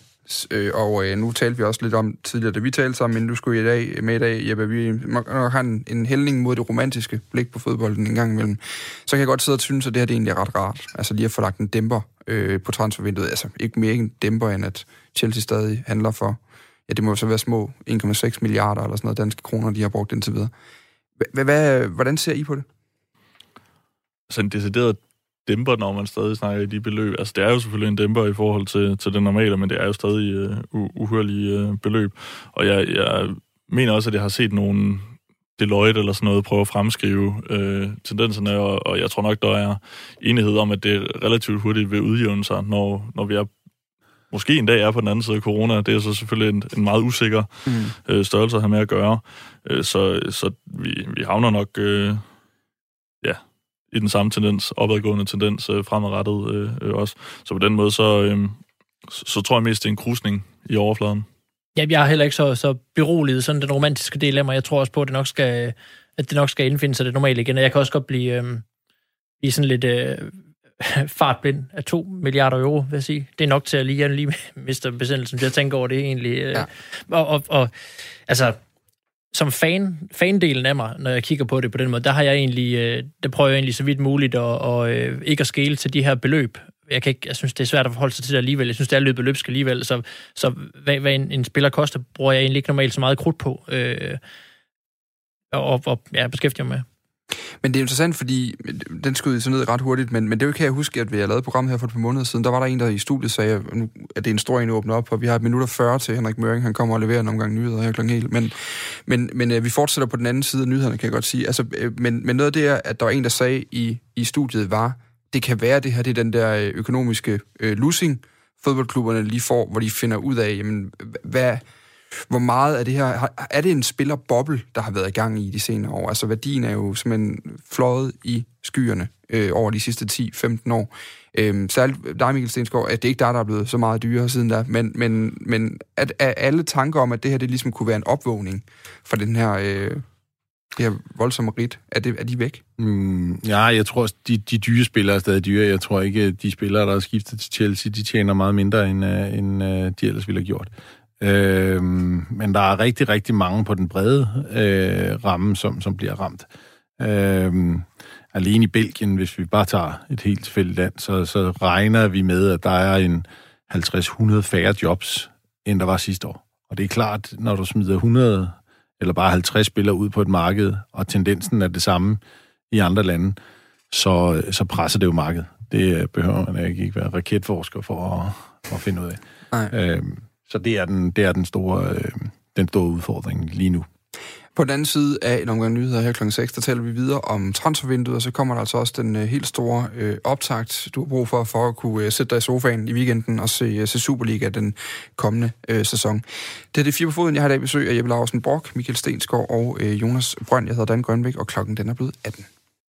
øh, og øh, nu talte vi også lidt om tidligere, da vi talte sammen, men du skulle i dag med i dag, Jeppe, vi nok har en, en hældning mod det romantiske blik på fodbolden en gang imellem. Så kan jeg godt sidde og synes, at det her det er egentlig ret rart. Altså lige at få lagt en dæmper øh, på transfervinduet. Altså ikke mere en dæmper, end at Chelsea stadig handler for, ja, det må så være små 1,6 milliarder eller sådan noget danske kroner, de har brugt indtil videre. Hva- Hvad, hvordan ser I på det? så en decideret dæmper, når man stadig snakker i de beløb. Altså, det er jo selvfølgelig en dæmper i forhold til, til det normale, men det er jo stadig øh, u- uhørlige øh, beløb. Og jeg, jeg mener også, at jeg har set nogle Deloitte eller sådan noget prøve at fremskrive øh, tendenserne, og, og jeg tror nok, der er enighed om, at det relativt hurtigt vil udjævne sig, når, når vi er måske en dag er på den anden side af corona. Det er så selvfølgelig en, en meget usikker Mm. øh, størrelse at have med at gøre. Øh, så så vi, vi havner nok øh, ja, i den samme tendens, opadgående tendens øh, fremadrettet øh, øh, også. Så på den måde, så, øh, så, så tror jeg mest, det er en krusning i overfladen. Ja, jeg er heller ikke så, så beroliget, sådan den romantiske del af mig. Jeg tror også på, at det nok skal, at det nok skal indfinde sig det normale igen. Og jeg kan også godt blive, øh, blive sådan lidt øh, [laughs] fartblind af 2 milliarder euro, vil jeg sige. Det er nok til at lige, jeg lige [laughs] mister besindelsen til at tænke over det egentlig. Øh. Ja. Og, og, og, altså, som fan, fandelen af mig, når jeg kigger på det på den måde, der har jeg egentlig, øh, der prøver jeg egentlig så vidt muligt at, og, øh, ikke at skele til de her beløb. Jeg, kan ikke, jeg synes, det er svært at forholde sig til det alligevel. Jeg synes, det er løbet løbsk alligevel. Så, så hvad, hvad en, en spiller koster, bruger jeg egentlig ikke normalt så meget krudt på. Øh, og, og ja, beskæftiger mig med. Men det er interessant, fordi den skød så ned ret hurtigt, men, men det kan jeg huske, at vi har lavet program her for et par måneder siden, der var der en, der i studiet sagde, at det er en stor en, der åbner op, og vi har et minut og 40 til Henrik Møring, han kommer og leverer en omgang nyheder her klokken helt. Men, men, men øh, vi fortsætter på den anden side af nyhederne, kan jeg godt sige. Altså, øh, men, men noget af det, er, at der var en, der sagde i, i studiet, var, det kan være, det her det er den der øh, økonomiske øh, losing, fodboldklubberne lige får, hvor de finder ud af, jamen, hvad, hvor meget af det her... Er det en spillerboble, der har været i gang i de senere år? Altså værdien er jo simpelthen fløjet i skyerne øh, over de sidste 10-15 år. Øh, særligt dig, Mikkel Stensgaard, at det er ikke der, der er blevet så meget dyrere siden da, men, men, men at, at alle tanker om, at det her det ligesom kunne være en opvågning for den her, øh, det her voldsomme rit, er, det, er de væk? Mm, ja, jeg tror, de, de dyre spillere er stadig dyre. Jeg tror ikke, de spillere, der er skiftet til Chelsea, de tjener meget mindre, end, uh, end uh, de ellers ville have gjort. Øhm, men der er rigtig, rigtig mange på den brede øh, ramme, som, som bliver ramt. Øhm, alene i Belgien, hvis vi bare tager et helt tilfældigt land, så, så regner vi med, at der er en 50-100 færre jobs, end der var sidste år. Og det er klart, når du smider 100 eller bare 50 spillere ud på et marked, og tendensen er det samme i andre lande, så, så presser det jo markedet. Det behøver man ikke være raketforsker for at, at finde ud af. Nej. Øhm, så det er den, det er den, store, øh, den store udfordring lige nu. På den anden side af en omgang nyheder her kl. 6, der taler vi videre om transfervinduet, og så kommer der altså også den øh, helt store øh, optakt, du har brug for, for at kunne øh, sætte dig i sofaen i weekenden og se, øh, se Superliga den kommende øh, sæson. Det er det fire på foden. Jeg har i dag besøg af Jeppe Larsen Brock, Michael Stensgaard og øh, Jonas Brønd. Jeg hedder Dan Grønbæk, og klokken den er blevet 18.